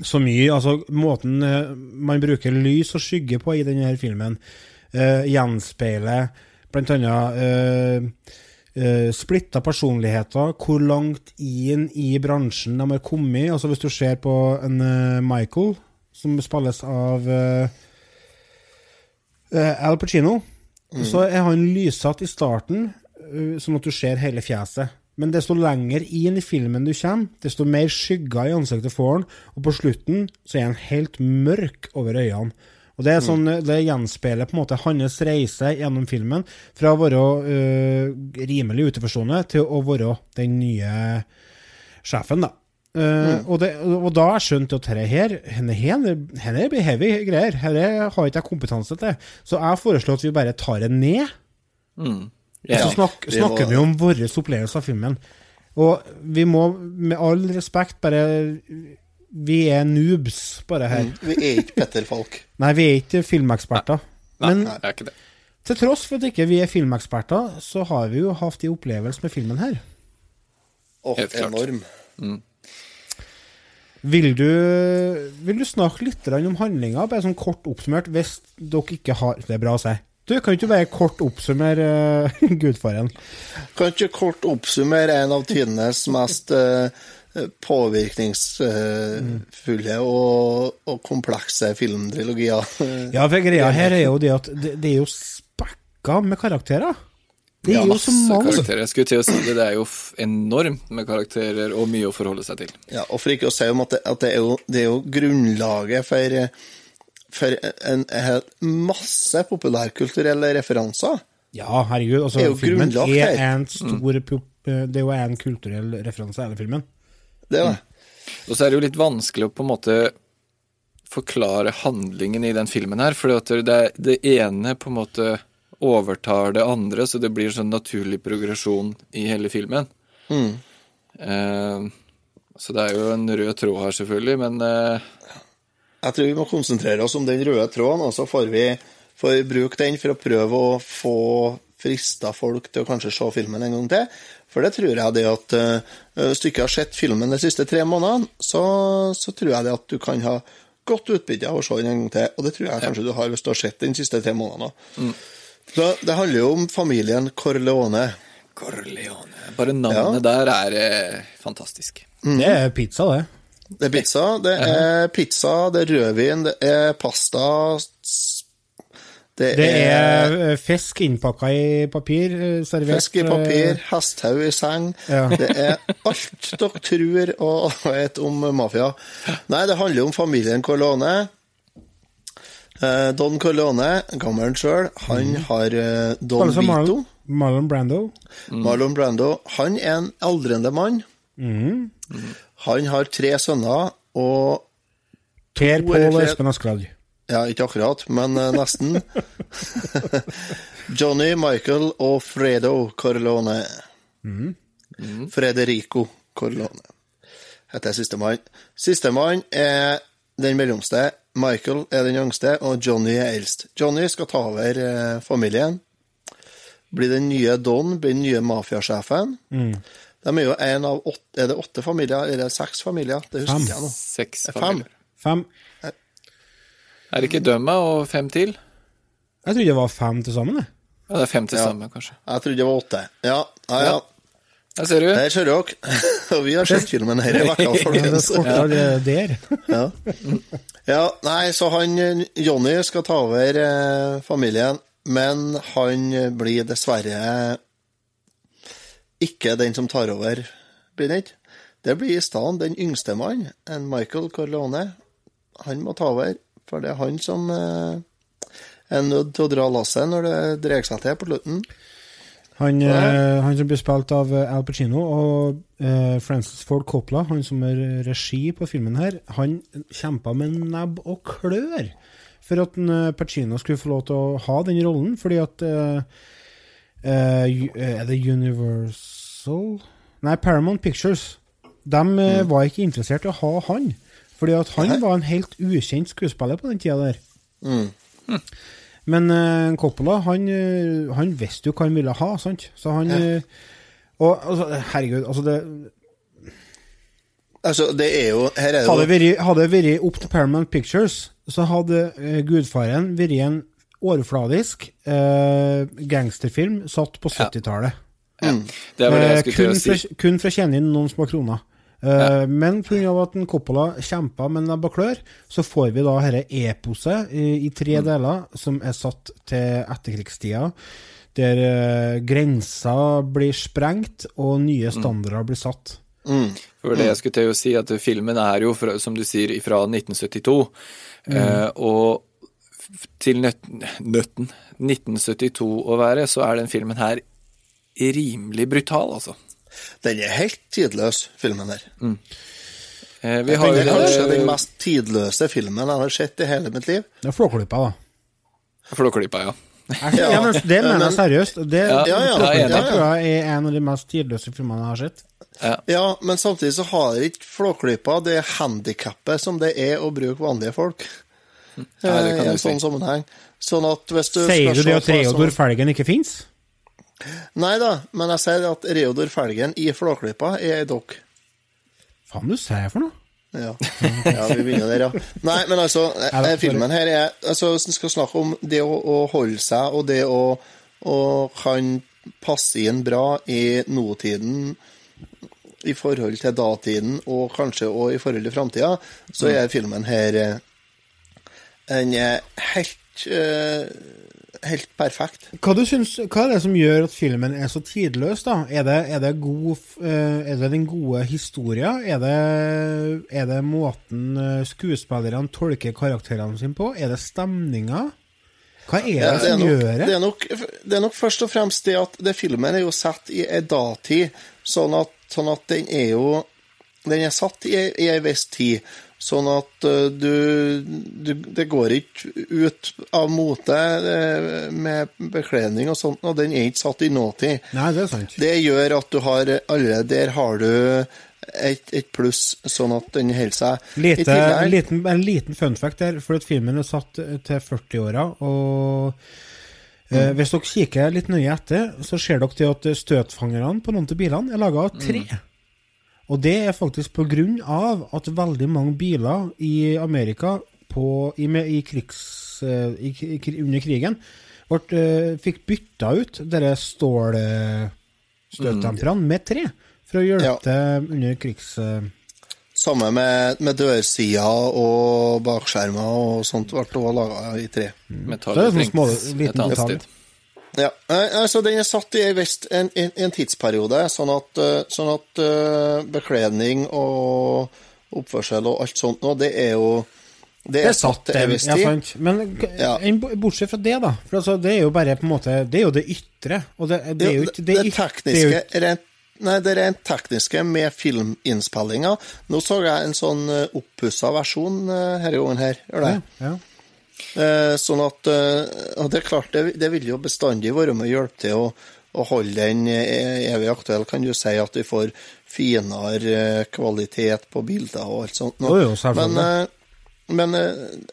så mye. Altså måten eh, man bruker lys og skygge på i denne filmen, uh, gjenspeiler annet eh, eh, splitta personligheter, hvor langt inn i bransjen de har kommet. Altså Hvis du ser på en uh, Michael, som spilles av Al Pacino, så er han lyssatt i starten, sånn at du ser hele fjeset. Men desto lenger inn i filmen du kommer, desto mer skygger i ansiktet får han, og på slutten så er han helt mørk over øynene. Og Det er sånn, det gjenspeiler på en måte hans reise gjennom filmen, fra å være øh, rimelig utenforstående til å være den nye sjefen, da. Eh, og, det, og da har jeg skjønt at dette her, henne, henne, henne blir heavy greier. Dette har ikke jeg kompetanse til. Så jeg foreslår at vi bare tar det ned. Mm. Så snak, snakker vi om vår opplevelse av filmen. Og vi må, med all respekt, bare Vi er noobs, bare her. Mm. Vi er ikke Petter Falk. <laughs> Nei, vi er ikke filmeksperter. Men Det er ikke det. til tross for at ikke vi er filmeksperter, så har vi jo hatt en opplevelse med filmen her. Åh, Helt klart. enorm. Vil du, vil du snakke litt om handlinga, bare sånn kort oppsummert, hvis dere ikke har Det er bra å si. Du, kan ikke bare kort oppsummere uh, <laughs> Gudfaren? Kan ikke kort oppsummere en av tidenes mest uh, påvirkningsfulle og, og komplekse filmtrilogier? Ja, for greia her er jo det at det, det er jo spekka med karakterer. Det er Ja, jo så mange karakterer. Jeg skulle til å si det, det er jo enormt med karakterer og mye å forholde seg til. Ja, og for ikke å si om at det, at det, er, jo, det er jo grunnlaget for, for en, en masse populærkulturelle referanser. Ja, herregud. Altså, Det er jo filmen er en stor pop- Det er jo en kulturell referanse, hele filmen. Det er det. Og så er det jo litt vanskelig å på en måte forklare handlingen i den filmen her, for det, det ene på en måte overtar det andre, så det blir sånn naturlig progresjon i hele filmen. Mm. Eh, så det er jo en rød tråd her, selvfølgelig, men eh, Jeg tror vi må konsentrere oss om den røde tråden, og så får vi får vi bruke den for å prøve å få frista folk til å kanskje se filmen en gang til. For det tror jeg det at uh, Hvis du ikke har sett filmen de siste tre månedene, så, så tror jeg det at du kan ha godt utbytte av å se den en gang til. Og det tror jeg kanskje du har hvis du har sett den siste tre månedene. Så det handler jo om familien Corleone. Corleone Bare navnet der er eh, fantastisk. Det er pizza, det. Det er pizza, det er pizza, det er rødvin, det er pasta Det, Det er eh, fisk innpakka i papir, eh, servert Fisk i papir, hesthaug i seng. Ja. Det er alt dere tror og vet om mafia. Nei, det handler om familien Corleone. Eh, Don Corleone, gammelen sjøl, han har eh, Don altså, Vito. Marlon, Marlon Brando. Marlon Brando. Han er en aldrende mann. Mhm. Han har tre sønner og Per To eller Pål Espen Askeladd. Ja, ikke akkurat, men eh, nesten. <laughs> Johnny, Michael og Fredo Corleone. Frederico Corleone heter sistemann. Sistemann er den mellomste, Michael er den yngste, og Johnny er eldst. Johnny skal ta over eh, familien. Blir den nye Don, blir den nye mafiasjefen. Mm. De er jo en av åtte Er det åtte familier? Er det seks familier? Det husker Fem. jeg nå. Seks Fem. familier. Fem. Er det ikke Dømma og fem til? Jeg trodde det var fem til sammen, jeg. Ja, det er fem til Ja. sammen, kanskje. Jeg trodde det var åtte. Ja, ja. ja. Der ser du. Der ser dere. <laughs> Og vi har sett filmen her i uka, <laughs> Ja, det folkens. skorter det der. Ja. ja, nei, så han eh, Johnny skal ta over eh, familien, men han blir dessverre ikke den som tar over, blir det ikke? Det blir i stedet den yngste mann, en Michael Corleone. Han må ta over, for det er han som eh, er nødt til å dra lasset når det dreier seg til på slutten. Han, eh, han som blir spilt av eh, Al Pacino og eh, Francis Ford Coppola, han som er regi på filmen her, han kjempa med nebb og klør for at Pacino skulle få lov til å ha den rollen, fordi at eh, Er det Universal Nei, Paramount Pictures. De mm. var ikke interessert i å ha han, fordi at han Hæ? var en helt ukjent skuespiller på den tida der. Mm. Men uh, Coppola, han, eh, han visste jo hva han ville ha, sant? Så han eh, Og altså, herregud, altså det Altså, det er jo Her er det hadde det vært opp til Paramount Pictures, så hadde uh, Gudfaren vært en overfladisk eh, gangsterfilm satt på 70-tallet. Ja. Ja. jeg Eh, kun, si. kun for å tjene inn noen små kroner. Eh, Men pga. at en Coppola kjempa med nebb og klør, så får vi da dette eposet i, i tre Mm. deler, som er satt til etterkrigstida. Der eh, grensa blir sprengt, og nye Mm. standarder blir satt. For det jeg skulle til å si, at filmen er jo, fra, som du sier, fra 1972. Eh, og til nøt, nøtten 1972 å være, så er den filmen her rimelig brutal, altså. Den er helt tidløs, filmen her. Eh, vi har jo er kanskje den mest tidløse filmen jeg har sett i hele mitt liv. Det er Flåklypa, da. Flåklypa, ja. Ja, men det mener jeg seriøst. Det, Ja, ja, ja, ja, ja. tror jeg er en av de mest tidløse filmene jeg har sett. Ja, men samtidig så har ikke Flåklypa det handikappet som det er å bruke vanlige folk. Nei, det eh, kan I en sånn sammenheng. Sånn at hvis du Sier du det at Reodor sånn- Felgen ikke fins? Nei da, men jeg sier at Reodor Felgen i Flåklypa er ei dokk. Faen, du sier for noe? Ja. ja, vi begynner der, ja. Nei, men altså, <laughs> eh, da, filmen her er altså, Hvis en skal snakke om det å, å holde seg, og det å, å kan passe inn bra i nåtiden i forhold til datiden, og kanskje òg i forhold til framtida, så er filmen her eh, Den er helt eh, Helt perfekt. Hva, du syns, hva er det som gjør at filmen er så tidløs, da? Er det, er det, god, eh, er det den gode historien? Er det, er det måten eh, skuespillerne tolker karakterene sine på? Er det stemninga? Hva er det, som nok, gjør det? nok, det er nok først og fremst det at det filmen er jo satt i ei datid, sånn at, sånn at den er jo Den er satt i ei viss tid. Sånn at uh, du, du Det går ikke ut av mote eh, med bekledning og sånt, og den er ikke satt i nåtid. Nei, det er sant. Det gjør at du har alle Der har du et, et pluss, sånn at den holder seg. Lite, en, liten, en liten fun fact der, for at filmen er satt eh, til 40-åra, og eh, hvis dere kikker litt nøye etter, så ser dere at støtfangerne på noen av bilene er laga av tre. Og det er faktisk på grunn av at veldig mange biler i Amerika på, i, i krigs, eh, i, i, under krigen ble, eh, fikk bytta ut disse stålstøtdemperne med tre, for å hjelpe Ja. under krigs... eh, Samme med, med dørsider og bakskjermer og sånt ble også laga i tre. Metall Så det er sånn små- liten metall. Ja, eh, altså Den er satt i visst- en, en, en tidsperiode, sånn at, eh, sånn at eh, bekledning og oppførsel og alt sånt nå, det er jo Det er, satt til det, en viss ja, tid. sant. Men Ja. en- bortsett fra det, da. For altså, det er jo bare på en måte Det er jo det ytre. Og det, det er jo ikke det, det, tekniske det er rent, Nei, det rent tekniske med filminnspillinga. Nå så jeg en sånn uh, oppussa versjon denne gangen her. Gjør det? ja. Eh, sånn at eh, Og det er klart, det, det vil jo bestandig være med å hjelpe til å, å holde den eh, evig aktuell. Kan du si at vi får finere eh, kvalitet på bilder og alt sånt. Jo, jo. Men, eh, Men eh,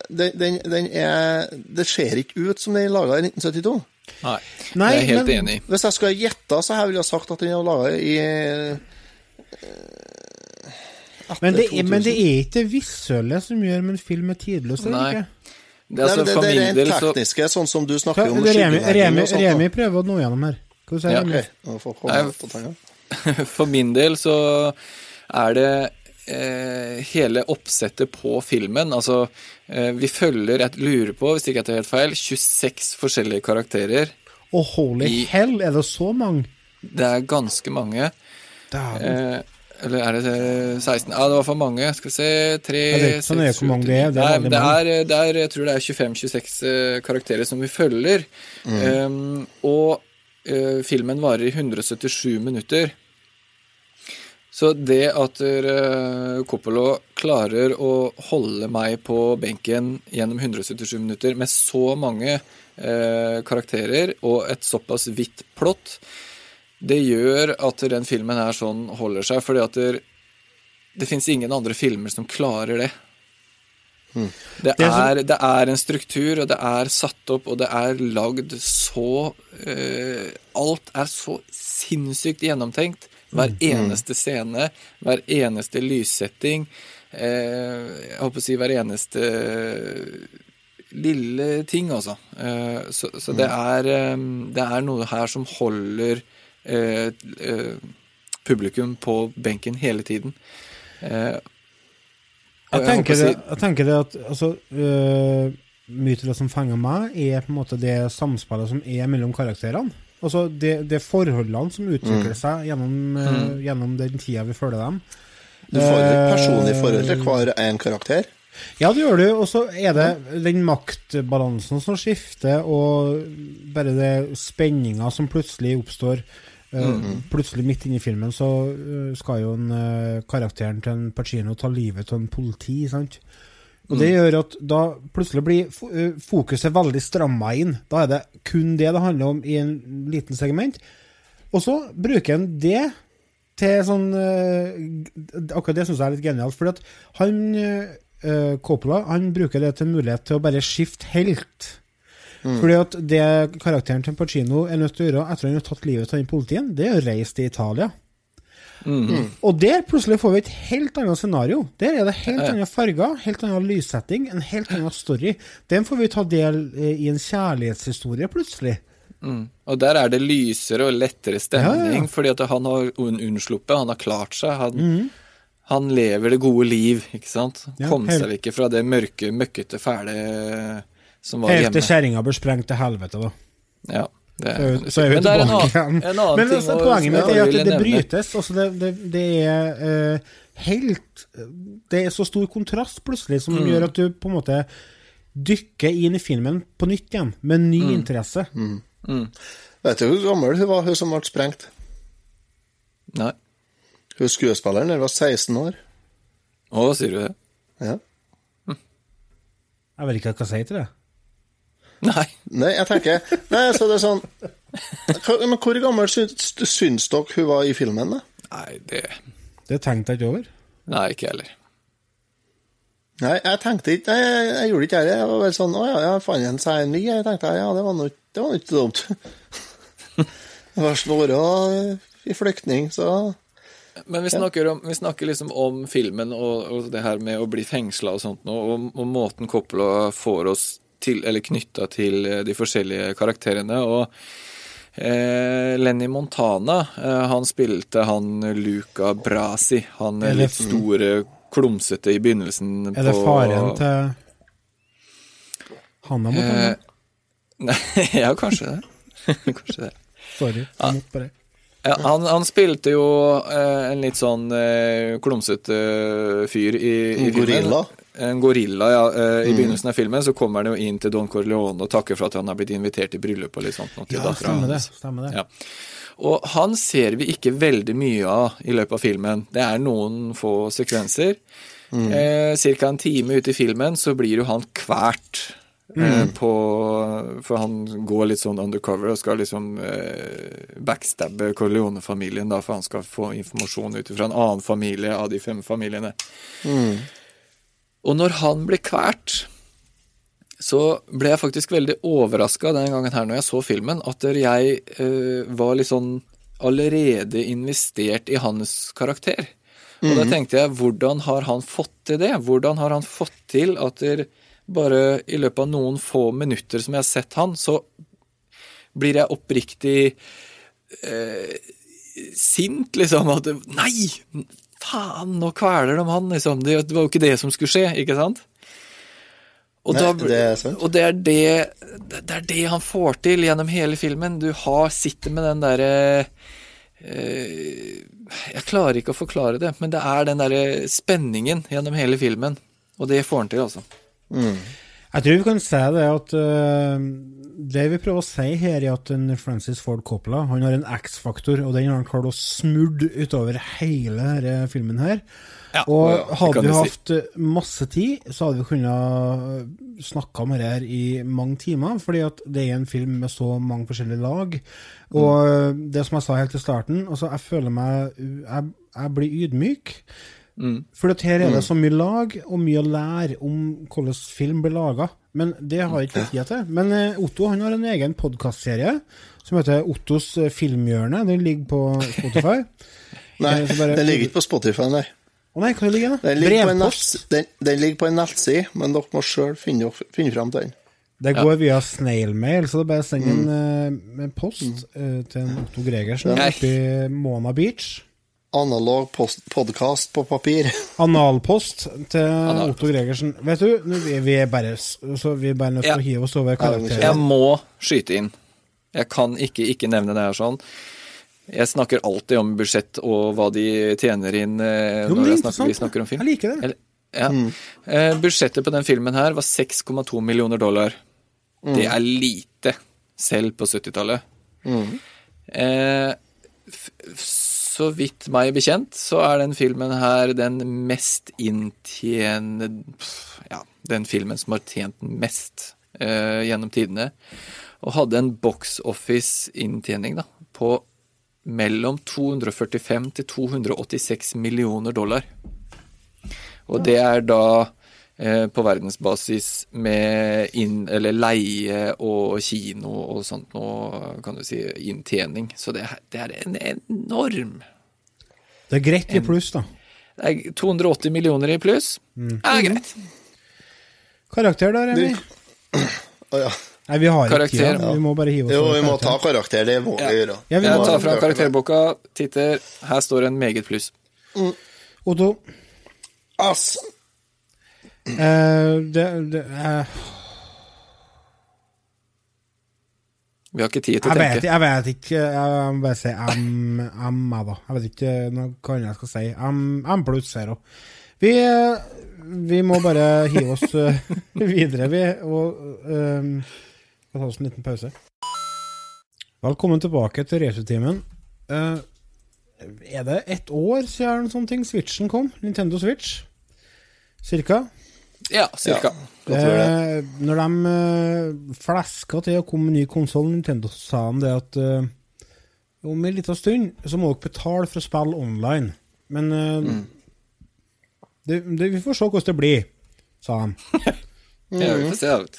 den, den, den er Det ser ikke ut som den er laga i 1972. Nei, Nei, jeg er helt men- enig. Hvis jeg skulle ha gjetta, så ville jeg sagt at den er laga i Men det, men det er ikke det visuelle som gjør om en film er tidløs Nei. ikke. Det altså det, det, det er rent tekniske, så sånn som du snakker om Remi, Remi, og sånt. Remi prøver å nå gjennom her. Hva sier Ja, Remi? Ok, nå får jeg komme Nei. <laughs> For min del så er det eh, hele oppsettet på filmen. Altså, eh, vi følger, jeg lurer på, hvis ikke jeg tar helt feil, 26 forskjellige karakterer. Å, holy I- hell, er det så mange? Det er ganske mange. Dæven. Eh, eller er det eh, 16? Ja, det var for mange. Skal vi se Tre, Ja, det er ikke så nøye seks, hvor mange sju, det er, det er Nei, det er, det er, jeg tror det er 25-26 eh, karakterer som vi følger. Um, og uh, filmen varer i 177 minutter. Så det at uh, Coppolo klarer å holde meg på benken gjennom 177 minutter med så mange uh, karakterer og et såpass vidt plott, det gjør at den filmen her sånn holder seg, fordi at det, det fins ingen andre filmer som klarer det. Det Det er er, det er en struktur, og det er satt opp, og det er lagd så uh, Alt er så sinnssykt gjennomtenkt. Hver eneste scene, hver eneste lyssetting. uh, jeg håper å si hver eneste lille ting, altså. Eh, så så det, er, eh, det er noe her som holder publikum på benken hele tiden. Eh, Jeg jeg tenker, det, jeg tenker det at altså, uh, Mye av det som fanger meg, er på en måte det samspillet som er mellom karakterene. Altså det, det forholdene som utvikler seg gjennom, øh, gjennom den tida vi følger dem. Du får et Eh, personlig forhold til hver en karakter. Ja, det gjør du. Og så er det den maktbalansen som skifter, og bare det spenninga som plutselig oppstår. Eh, Plutselig midt inne i filmen så eh, skal jo en, eh, karakteren til en Pacino ta livet av en politi, sant? Og det gjør at da plutselig blir fokuset veldig stramma inn. Da er det kun det det handler om i en liten segment. Og så bruker han det til sånn Akkurat det syns jeg er litt genialt. For at han Coppola han bruker det til mulighet til å bare skifte helt. Fordi at det karakteren til Pacino er nødt til å gjøre etter at han har tatt livet av den politien, det er å reise til Italia. Og der plutselig får vi et helt annet scenario. Der er det helt andre farger, helt annen lyssetting, en helt annen story. Den får vi ta del eh, i en kjærlighetshistorie, plutselig. Mm. Og der er det lysere og lettere stemning, Ja, ja, fordi at han har unnsluppet, han har klart seg. Han, han lever det gode liv, ikke sant? Ja, Kom seg ikke fra det mørke, møkkete, fæle som var Helt til hjemme. kjerringa blir sprengt til helvete, da. Ja, det, Så er vi- så er vi Men det er en tilbake igjen. en Men altså, også poenget mitt er at det, det brytes. Altså det, det, det er uh, helt Det er så stor kontrast plutselig som Mm. gjør at du på en måte dykker inn i filmen på nytt igjen, med ny Mm. interesse. Vet du hvor gammel hun var, hun som ble sprengt? Nei. Hun skuespilleren der var 16 år. Å, sier du det? Ja. Jeg vet ikke hva jeg skal si til det. Nei. Nei, jeg tenker Nei, så det er sånn Hva- Men hvor gammel syns, syns dere hun var i filmen, da? Nei, det Det tenkte jeg ikke over. Nei, ikke jeg heller. Nei, jeg tenkte ikke Nei, jeg, jeg gjorde ikke det. Jeg var vel sånn Å ja, jeg fant en seg en ny. Jeg tenkte ja, det var nå ikke- det var ikke dumt. <laughs> Det var Snorre i flyktning, så Men vi snakker, om, vi snakker liksom om filmen og, og det her med å bli fengsla og sånt nå, og, og måten Coppola får oss til, eller knytta til eh, de forskjellige karakterene. Og eh, Lenny Montana, eh, han spilte han Luca Brasi. Han er litt store, klumsete i begynnelsen på Er det på faren til Hanna Montana? Eh, <laughs> Nei, ja, kanskje det. <laughs> kanskje det. Sorry. Jeg måtte bare Ja, han, han spilte jo eh, en litt sånn eh, klumsete fyr i, i gorilla? filmen. En gorilla, ja. Eh, I begynnelsen av filmen så kommer han jo inn til Don Corleone og takker for at han har blitt invitert til bryllup og litt sånt. Noe, til Ja, stemmer det. Stemmer det. Ja. Og han ser vi ikke veldig mye av i løpet av filmen. Det er noen få sekvenser. Eh, Ca. en time ute i filmen så blir jo han kvært. Eh, på, for han går litt sånn undercover og skal liksom eh, backstabbe Corleone-familien, da, for han skal få informasjon ut fra en annen familie av de fem familiene. Og når han ble kvært, så ble jeg faktisk veldig overraska denne gangen her når jeg så filmen, at jeg eh, var litt sånn allerede investert i hans karakter. Og da Mhm. tenkte jeg, hvordan har han fått til det? Hvordan har han fått til at der bare i løpet av noen få minutter som jeg har sett han, så blir jeg oppriktig eh, sint, liksom. At Nei! Faen, nå kveler de han, liksom. Det, var jo ikke det som skulle skje, ikke sant? Og, Nei, da, det er sant. og det er det, det er det han får til gjennom hele filmen. Du har, sitter med den derre eh, Jeg klarer ikke å forklare det, men det er den derre spenningen gjennom hele filmen. Og det får han til, altså. Jeg tror vi kan si det at uh, Det vi prøver å si her, er at en Francis Ford Coppola han har en X-faktor, og den har han klart å smurre utover hele denne filmen her. ja, og hadde vi hatt si. masse tid, så hadde vi kunnet snakke om det her i mange timer, fordi at det er en film med så mange forskjellige lag. Og mm. det som jeg sa helt til starten, altså jeg føler meg Jeg, jeg blir ydmyk. Mm. For her er det Mm. så mye lag og mye å lære om hvordan film blir laga. Men det har jeg ikke tid til. Men eh, Otto han har en egen podkastserie som heter Ottos eh, filmhjørne. Den ligger på Spotify. <laughs> Nei, Eh, bare- den ligger ikke på Spotify, nei. Å nei, hva ligger den? Den ligger, på en Brevpost. nett, den, den ligger på en nettside, men dere må sjøl finne, finne fram til den. Det går via snailmail, så det er bare å sende Mm. en, en post eh, til en Otto Gregersen oppe i Mona Beach. Analog podkast på papir. <laughs> Analpost til Analpost. Otto Gregersen. Vet du, nå vi, vi er bare så vi er bare nødt til Ja. å hive oss over Jeg må skyte inn. Jeg kan ikke ikke nevne det her sånn. Jeg snakker alltid om budsjett og hva de tjener inn eh, Jo, når er jeg snakker, vi snakker om film. Jeg liker det. Eller, ja. Eh, budsjettet på den filmen her var 6,2 millioner dollar. Det er lite, selv på 70-tallet. Eh, f- så vidt meg bekjent, så er den filmen her den mest inntjenende Ja, den filmen som har tjent mest eh, gjennom tidene. Og hadde en box office-inntjening da, på mellom 245 til 286 millioner dollar. Og det er da på verdensbasis med inn, eller leie og kino og sånt noe, kan du si, inntjening. Så det, det er en enorm Det er greit i pluss, da. det er 280 millioner i pluss. Mm. er greit. Karakter da, Remi? <clears throat> Å ja. Nei, vi har ikke tid, tida. Vi må bare hive oss Jo, vi må ta karakter. karakter, det må vi gjøre. Ja, vi Jeg tar fram karakterboka, titter. Her står en meget pluss. Otto, Ass. Eh, det, det uh... Vi har ikke tid til jeg, å vet, tenke. jeg vet ikke Jeg må bare si M, M, jeg, da. Jeg vet ikke hva annet jeg skal si. M, M pluss zero. Vi, eh, vi må bare hive oss <laughs> videre, vi, og um, ta oss en liten pause. Velkommen tilbake til Resutimen. Uh, er det ett år siden sånn ting Switchen kom? Nintendo Switch? Cirka? Ja, cirka. Det. Eh, når de eh, fleska til å komme med ny konsoll, Nintendo sa de det at eh, om en liten stund så må dere betale for å spille online. Men eh, det, det, vi får se hvordan det blir, sa de. <laughs> Ja, vi får se. vet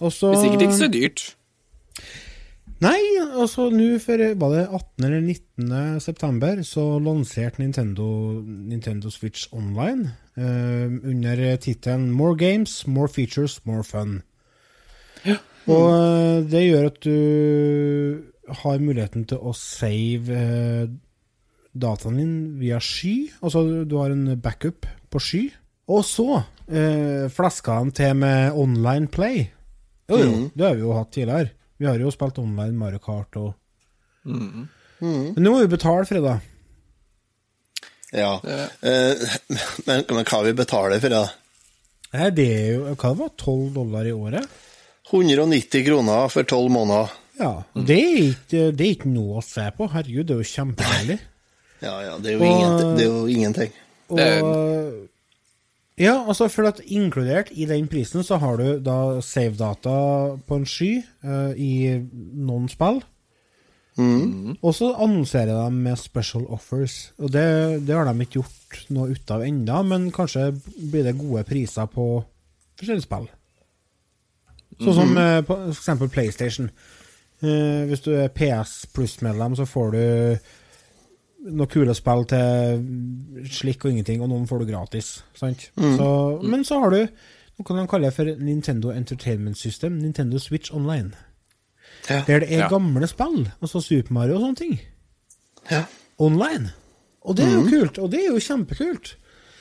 Hvis ikke Det er sikkert ikke så dyrt. Nei, altså nå for var det 18. eller 19. september så lanserte Nintendo Nintendo Switch Online under tittelen More games, more features, more fun. Og eh, det gjør at du har muligheten til å save eh, dataen din via sky. Altså du har en backup på sky. Og så eh, flaska han til med online play. Jo, jo, mm. det har vi jo hatt tidligere. Vi har jo spilt online Mario Kart og Mhm. Men nå må vi betale for det, da. Ja. Eh, men, men hva vi betaler for det? Nei, det er jo Hva det var 12 dollar i året? 190 kroner for 12 måneder. Ja. Det er ikke, det er ikke noe å se på. Herregud, det er jo kjempedeilig. Ja, ja, det er jo, Og- ingenting, det er jo ingenting. Og Ja, altså for at inkludert i den prisen så har du da save-data på en sky uh, i noen spill. Mm. Og så annonserer de med special offers. Og det, det har de ikke gjort noe ut av ennå, men kanskje blir det gode priser på forskjellige spill. Sånn som Mhm. eh, på for eksempel PlayStation. Eh, hvis du er PS Pluss-medlem, så får du noen kule spill til slikk og ingenting, og noen får du gratis. Sant? Mm. Så, men så har du noe de kaller for Nintendo Entertainment System, Nintendo Switch Online. Der det er Ja. gamle spill, altså Super Mario og sånne ting. Ja. Online. Og det er jo mm. kult, og det er jo kjempekult.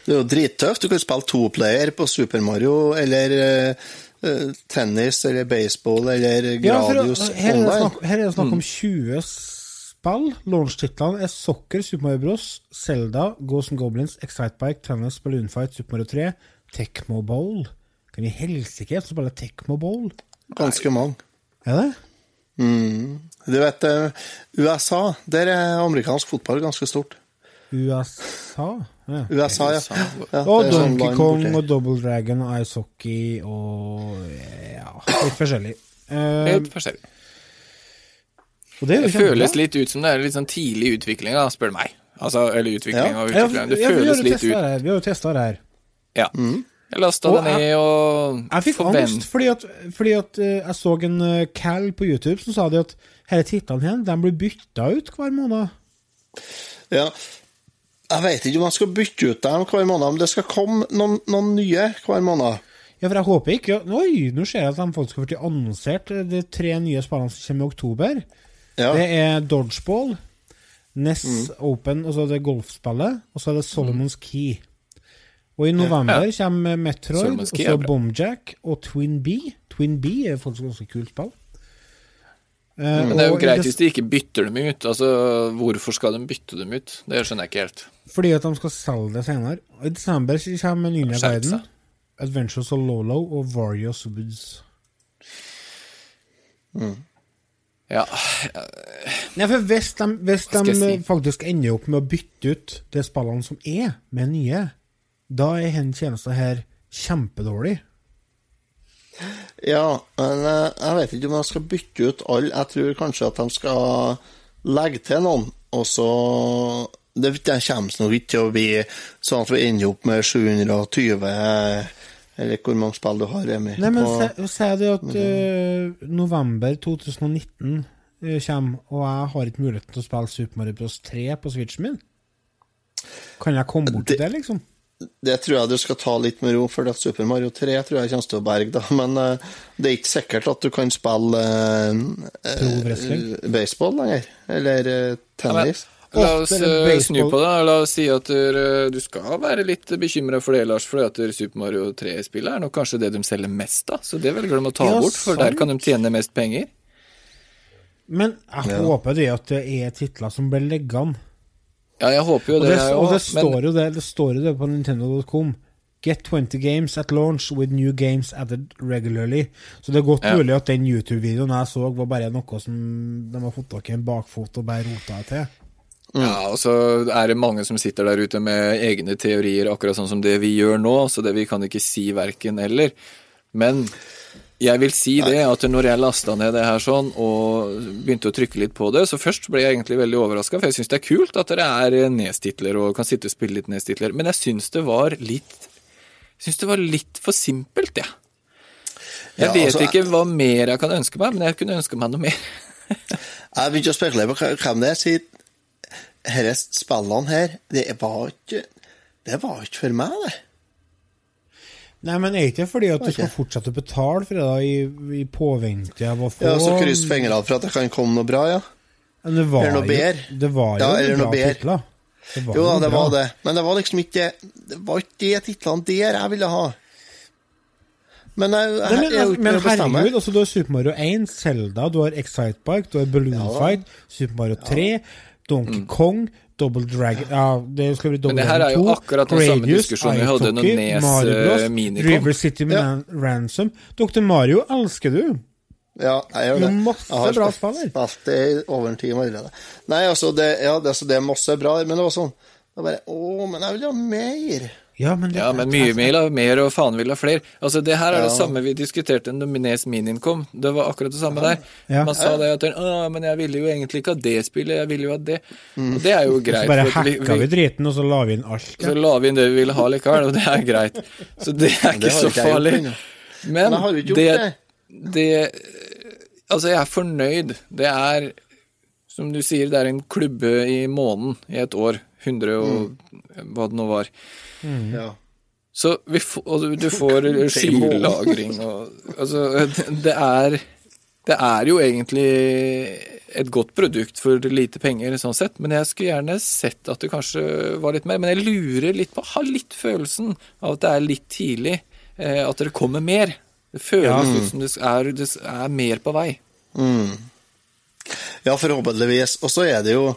Det er jo drittøft. Du kan spille toplayer på Super Mario, eller eh, tennis, eller baseball, eller Ja, for, Gradius her, er online. snakk, her er det snakk om 20 spill. Launch-titlene er Soccer, Super Mario Bros, Zelda, Ghost and Goblins, Excitebike, Tennis, Balloon Fight, Super Mario 3, Tecmo Bowl. Kan i helsike spille Tecmo Bowl? Ganske mange. Er det? Mm. Du vet, eh, USA, der er amerikansk fotball ganske stort. USA? Ja. USA, ja. ja og sånn Donkey Kong og Double Dragon og Ice Hockey og ja, litt forskjellig. Eh, Helt forskjellig. og det Det føles litt ut som det er litt sånn tidlig utvikling, da, spør du meg. Altså, eller utvikling Ja. og utvikling. Det ja, vi føles litt ut. her. Vi har jo testa det her. Ja. Jeg lasta det ned og Jeg fikk angst fordi at, fordi at uh, jeg så en uh, Cal på YouTube som sa det at disse titlene her, de blir bytta ut hver måned. Ja. Jeg vet ikke om jeg skal bytte ut dem hver måned, men det skal komme noen, noen nye hver måned. Ja, for jeg håper ikke Oi, nå ser jeg at de faktisk har blitt annonsert, de tre nye spillene som kommer i oktober. Ja. Det er Dodgeball, Ness Mm. Open, og så er det golfspillet, og så er det Solomons Key. Og i november Ja. kommer Metroid, og så. Bomjack og Twin B. Twin B er faktisk ganske kult spill. Eh, Men det er jo greit hvis de ikke bytter dem ut. Altså, Hvorfor skal de bytte dem ut? Det skjønner jeg ikke helt. Fordi at de skal selge det senere. I desember kommer Ninja Skjerp Adventures of Lolo og Various Woods. Ja. Nei, for hvis de, hvis de si? faktisk ender opp med å bytte ut de spillene som er, med nye, da er denne tjenesten her kjempedårlig. Ja, men eh, jeg vet ikke om jeg skal bytte ut alle. Jeg tror kanskje at de skal legge til noen, og så Det, kommer nok ikke til å bli sånn at vi ender opp med 720 eh, Eller hvor mange spill du har, Remi? Nei, men på- se- det at uh, november 2019 uh, kommer, og jeg har ikke muligheten til å spille Super Mario Bros. 3 på switchen min. Kan jeg komme bort til det, liksom? Det tror jeg du skal ta litt med ro, for at Super Mario 3 tror jeg kommer til å berge, da. <laughs> Men uh, det er ikke sikkert at du kan spille uh, baseball lenger. Eller uh, tennis. La oss snu på det. La oss si at du skal være litt bekymra for det, Lars, fordi at Super Mario 3-spillet er nok kanskje det de selger mest av. Så det velger de å ta Ja, bort, for der kan de tjene mest penger. Men jeg Ja. håper det at det er titler som blir liggende. Ja, jeg håper jo Og det, det, jeg og det, også, men- står jo det, det står jo det på nintendo.com. Get 20 games at launch with new games added regularly. Så det er godt Ja. mulig at den YouTube-videoen jeg så, var bare noe som de har fått tak i en bakfot og bare rota det til. Ja, og så er det mange som sitter der ute med egne teorier, akkurat sånn som det vi gjør nå, så det vi kan ikke si verken eller. Men jeg vil si det at når jeg lasta ned det her sånn og begynte å trykke litt på det, så først ble jeg egentlig veldig overraska, for jeg syns det er kult at dere er Nes-titler og kan sitte og spille litt Nes-titler, men jeg syns det var litt syns det var litt for simpelt, jeg. Jeg Ja, vet altså, ikke hva mer jeg kan ønske meg, men jeg kunne ønske meg noe mer. <laughs> Jeg begynte å spekulere på hvem det er. siden disse spillene her, det var ikke Det var ikke for meg, det. Nei, men er ikke fordi at du skal fortsette å betale for det da, i, i påvente av å få Ja, Så kryss fingrene for at det kan komme noe bra, ja. Det var Eller noe bedre. det var jo Ja, eller noe bedre. titler. Jo da, det var det. Men det var liksom ikke Det var ikke de titlene der jeg ville ha. Men jeg, jeg, Nei, jeg, men, er herregud, altså, du har Super Mario 1, Zelda, du har Excitebike, du har Balloon Ja. Fight, Super Mario 3, Donkey Kong, Double Dragon Ja, det skal bli Double Men det her er jo 2, akkurat den samme diskusjonen vi hadde når Nes, Mario eh, Minicom. River City ja. Ransom. Dr. Mario elsker du. Ja, jeg gjør Det det. masse Jeg har bra spilt- Spilt det i over en time allerede. Nei, altså, det, ja, det, altså, det er masse bra, men det var sånn det var bare, Å, men jeg vil ha mer. Ja, men, det, Ja, men mye vil ha mer, og faen vil ha flere. Altså, Det her er det Ja. samme vi diskuterte når Nes Minin kom. Det var akkurat det samme der. Ja. Man sa det at Å, men jeg ville jo egentlig ikke ha det spillet, jeg ville jo ha det. Og det er jo greit. Så bare hacka vi driten, og så la vi inn alt. så la vi inn det vi ville ha likevel, og det er greit. Så det er ikke det så ikke farlig. Men Men det. det Altså, jeg er fornøyd. Det er, som du sier, det er en klubbe i måneden i et år. 100 og hva det nå var. Ja. Så vi får, og du- du får <laughs> skylagring og Altså, det er Det er jo egentlig et godt produkt for lite penger, sånn sett, men jeg skulle gjerne sett at det kanskje var litt mer. Men jeg lurer litt på, har litt følelsen av at det er litt tidlig, eh, at det kommer mer. Det føles Ja. ut som det er, det er mer på vei. Ja, forhåpentligvis. Og så er det jo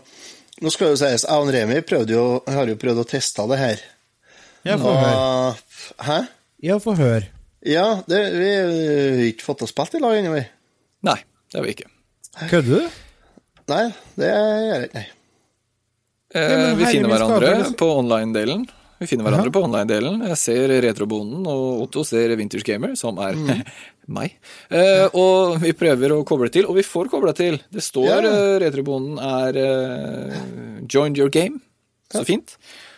Nå skal det jo sies, jeg og Remi prøvde jo, har jo prøvd å teste det her. Ja, få høre. Hæ? Ja, få høre. Ja, det, vi har ikke fått oss spilt i lag ennå, vi. Nei, det har vi ikke. Kødder du? Nei, det gjør jeg ikke. Nei. Eh, Ja, vi finner hverandre på online-delen. Vi finner hverandre på online-delen. Jeg ser Retrobonden, og Otto ser Vintage Gamer, som er Mm. <laughs> meg. Eh, og vi prøver å koble til, og vi får kobla til. Det står Ja. eh, Retrobonden er eh, joined your game. Så fint.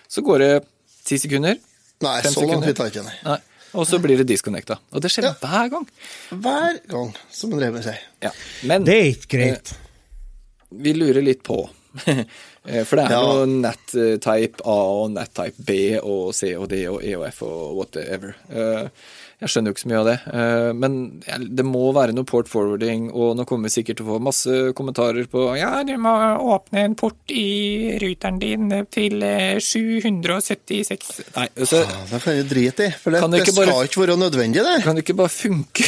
Så går det ti sekunder. Nei, Fem så langt sekunder. vi tar ikke nei. Nei. Og så blir det disconnecta. Og det skjer Ja. hver gang. Hver gang, som en Remi sier. Ja. Men Det er ikke greit. vi lurer litt på. <laughs> Eh, For det er Ja. jo nat-type A og nat-type B og C og D og E og F og whatever. Eh, Jeg skjønner jo ikke så mye av det. eh, Men det må være noe port forwarding, og nå kommer vi sikkert til å få masse kommentarer på Ja, du må åpne en port i ruteren din til eh, 776 Nei, altså Ja, det kan du drite i, for det, det skal bare- ikke være nødvendig, det. kan det ikke bare funke?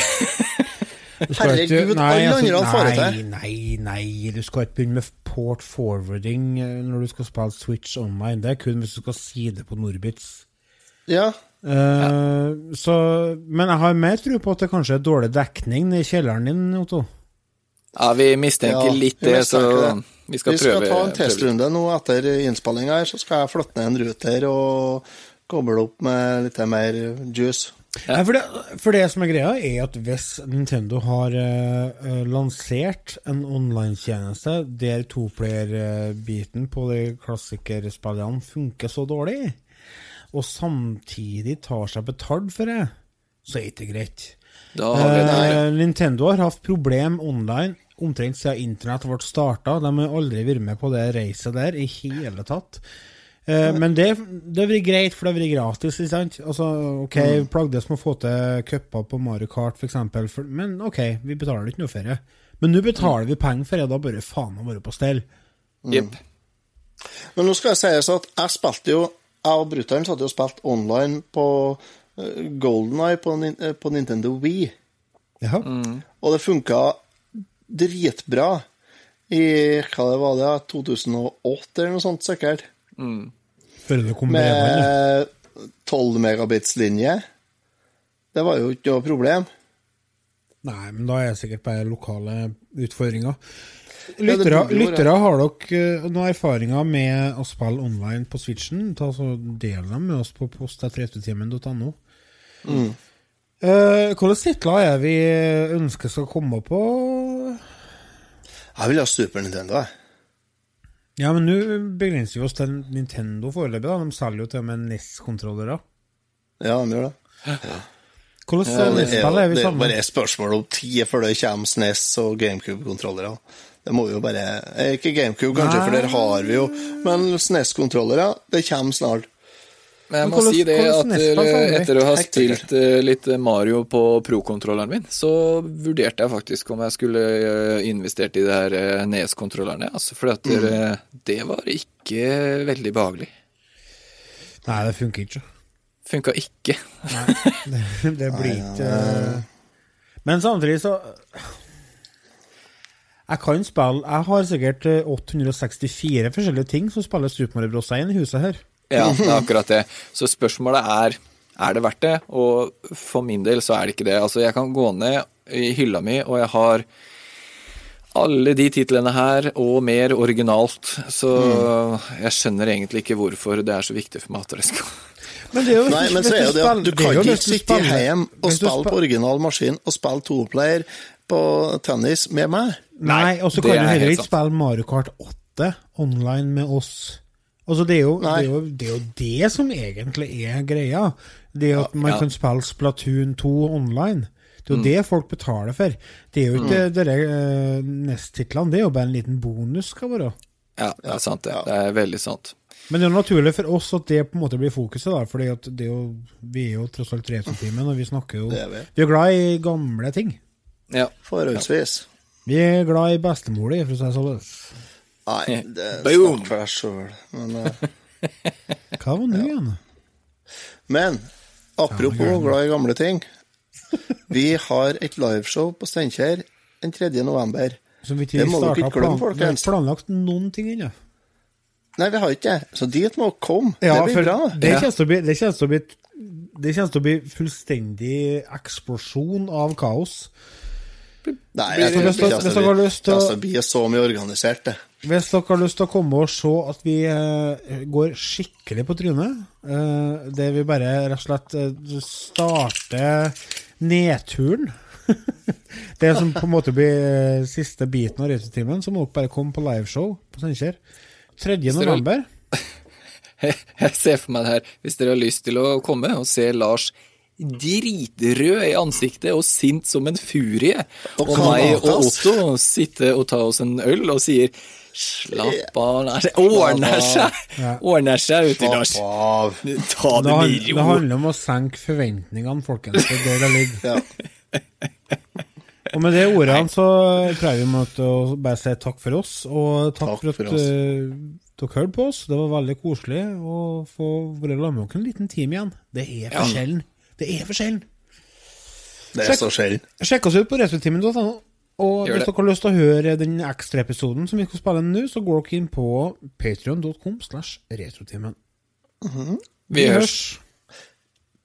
Du skal ikke- Herregud, alle altså, andre får det Nei, til. nei, nei. Du skal ikke begynne med port forwarding eh, når du skal spille Switch online. Det er kun hvis du skal si det på Norbits. Ja, Eh, så, men jeg har mer tro på at det kanskje er dårlig dekning i kjelleren din, Otto. Ja, vi mistenker Ja, litt vi det, så mistenker det. vi skal vi skal prøve. ta en prøve testrunde nå etter innspillinga her, så skal jeg flytte ned en ruter og koble opp med litt mer juice. Ja. for, det, for det som er greia, er at hvis Nintendo har eh, lansert en online-tjeneste der toplayer-biten på de klassikerspillene funker så dårlig, og samtidig tar seg betalt for det, så er det ikke greit. Da har vi det. Eh, Nintendo har hatt problem online omtrent siden internett ble starta. De har aldri vært med på det racet der i hele tatt. Eh, men det, det har vært greit, for det har vært gratis. ikke sant? Altså, ok, Plagdes med å få til cuper på Mario Kart, f.eks., men ok, vi betaler ikke noe for det. Men nå betaler vi penger for det, da bør det faen meg være på stell. Jepp. Men nå skal jeg sies at jeg spilte jo Jeg og brutter'n satt jo og spilte online på uh, Golden Eye på, eh, på Nintendo Wii. Ja. Og det funka dritbra i hva det var det, 2008 eller noe sånt, sikkert. Før det kom. Med 12 megabits-linje. Det var jo ikke noe problem. Nei, men da er det sikkert bare lokale utfordringer. Det Lyttere, lyttere har dere eh, noen erfaringer med å spille online på Switchen? Ta så Del dem med oss på post.returtimen.no. Mm. Uh, Hvilke titler er vi ønsker skal komme på? Jeg vil ha Super Nintendo. Ja, men nå begrenser vi oss til Nintendo foreløpig. da. De selger jo til og med NES-kontrollere. Ja, de gjør det. Hvilke Ja, det er, NES-spill jo- er det er bare et spørsmål om tid før det kommer SNES og GameCube-kontrollere. Det må vi jo bare Ikke GameCube, kanskje, for der har vi jo Men SNES-kontrollere, det kommer snart. Men jeg må hvordan- si det at Nespa eh, etter å ha spilt eh, litt Mario på pro-kontrolleren min, så vurderte jeg faktisk om jeg skulle eh, investert i det her Nes-kontrollerne. Altså, for at Mm. det var ikke veldig behagelig. Nei, det funker ikke. Funka ikke. Det, det blir ikke Men samtidig så Jeg kan spille Jeg har sikkert eh, 864 forskjellige ting som spiller Super Mario Bros. 1 i huset her. Ja, det er akkurat det. Så spørsmålet er er det verdt det, og for min del så er det ikke det. Altså, jeg kan gå ned i hylla mi, og jeg har alle de titlene her, og mer originalt. Så Mm. jeg skjønner egentlig ikke hvorfor det er så viktig for meg at det skal Men det er jo Nei, men så er jo det at du kan ikke sitte hjemme og spille på original maskin og spille toplayer på tennis med meg. Nei, og så kan du heller ikke spille Mario Kart 8 online med oss. Altså, det er, jo, det, er jo, det er jo det som egentlig er greia. Det er at man Ja. kan spille Splatoon 2 online. Det er Mm. jo det folk betaler for. Det er jo ikke dere uh, Nest-titlene, det er jo bare en liten bonus, skal være. Ja, det er sant, det. Det er veldig sant. Men det er naturlig for oss at det på en måte blir fokuset, da. Fordi at det er jo, vi er jo tross alt Retrotimen, og vi snakker jo Det er vi. Vi er glad i gamle ting. Ja. Forholdsvis. Vi er glad i bestemor di, for å si det sånn. Nei, det snakker for deg sjøl. Men, uh, <laughs> Hva var nå igjen? men apropos glad i gamle ting. Vi har et liveshow på Steinkjer den 3. november. Som vi Det må dere ikke glemme, folkens. vi har planlagt noen ting ennå. Nei, vi har ikke det. Så dit må dere komme. Ja, det for blir bra. det kjennes til å bli Det kommer til å bli det kommer til å bli fullstendig eksplosjon av kaos. Nei, jeg tror ikke hvis det til altså, blir så mye organisert, det. Hvis dere har lyst til å komme og se at vi eh, går skikkelig på trynet, eh, det vi bare rett og slett eh, starter nedturen <laughs> Det som på en måte blir eh, siste biten av reisetimen, så må dere bare komme på liveshow på Steinkjer. 3. november. <laughs> Jeg ser for meg det her. Hvis dere har lyst til å komme og se Lars dritrød i ansiktet og sint som en furie, og, Og meg og. Otto sitter og tar oss en øl og sier Slapp av, Det ordner seg! Ordner seg, ute i av. Ta Det, med ro. det handler om å senke forventningene, folkens. Det er der det ligger. Ja. Og med de ordene så tror jeg vi å bare si takk for oss, og takk, Takk for at for eh, dere hørte på oss. Det var veldig koselig å få være sammen med dere en liten time igjen. Det er for sjelden. Det er for sjelden. Det er så sjelden. Sjekk oss ut på retrotimen.no. Og Gjør hvis dere har lyst til å høre den ekstraepisoden som vi skal spille nå, så går dere inn på patrion.com slash retrotimen. Vi hørs.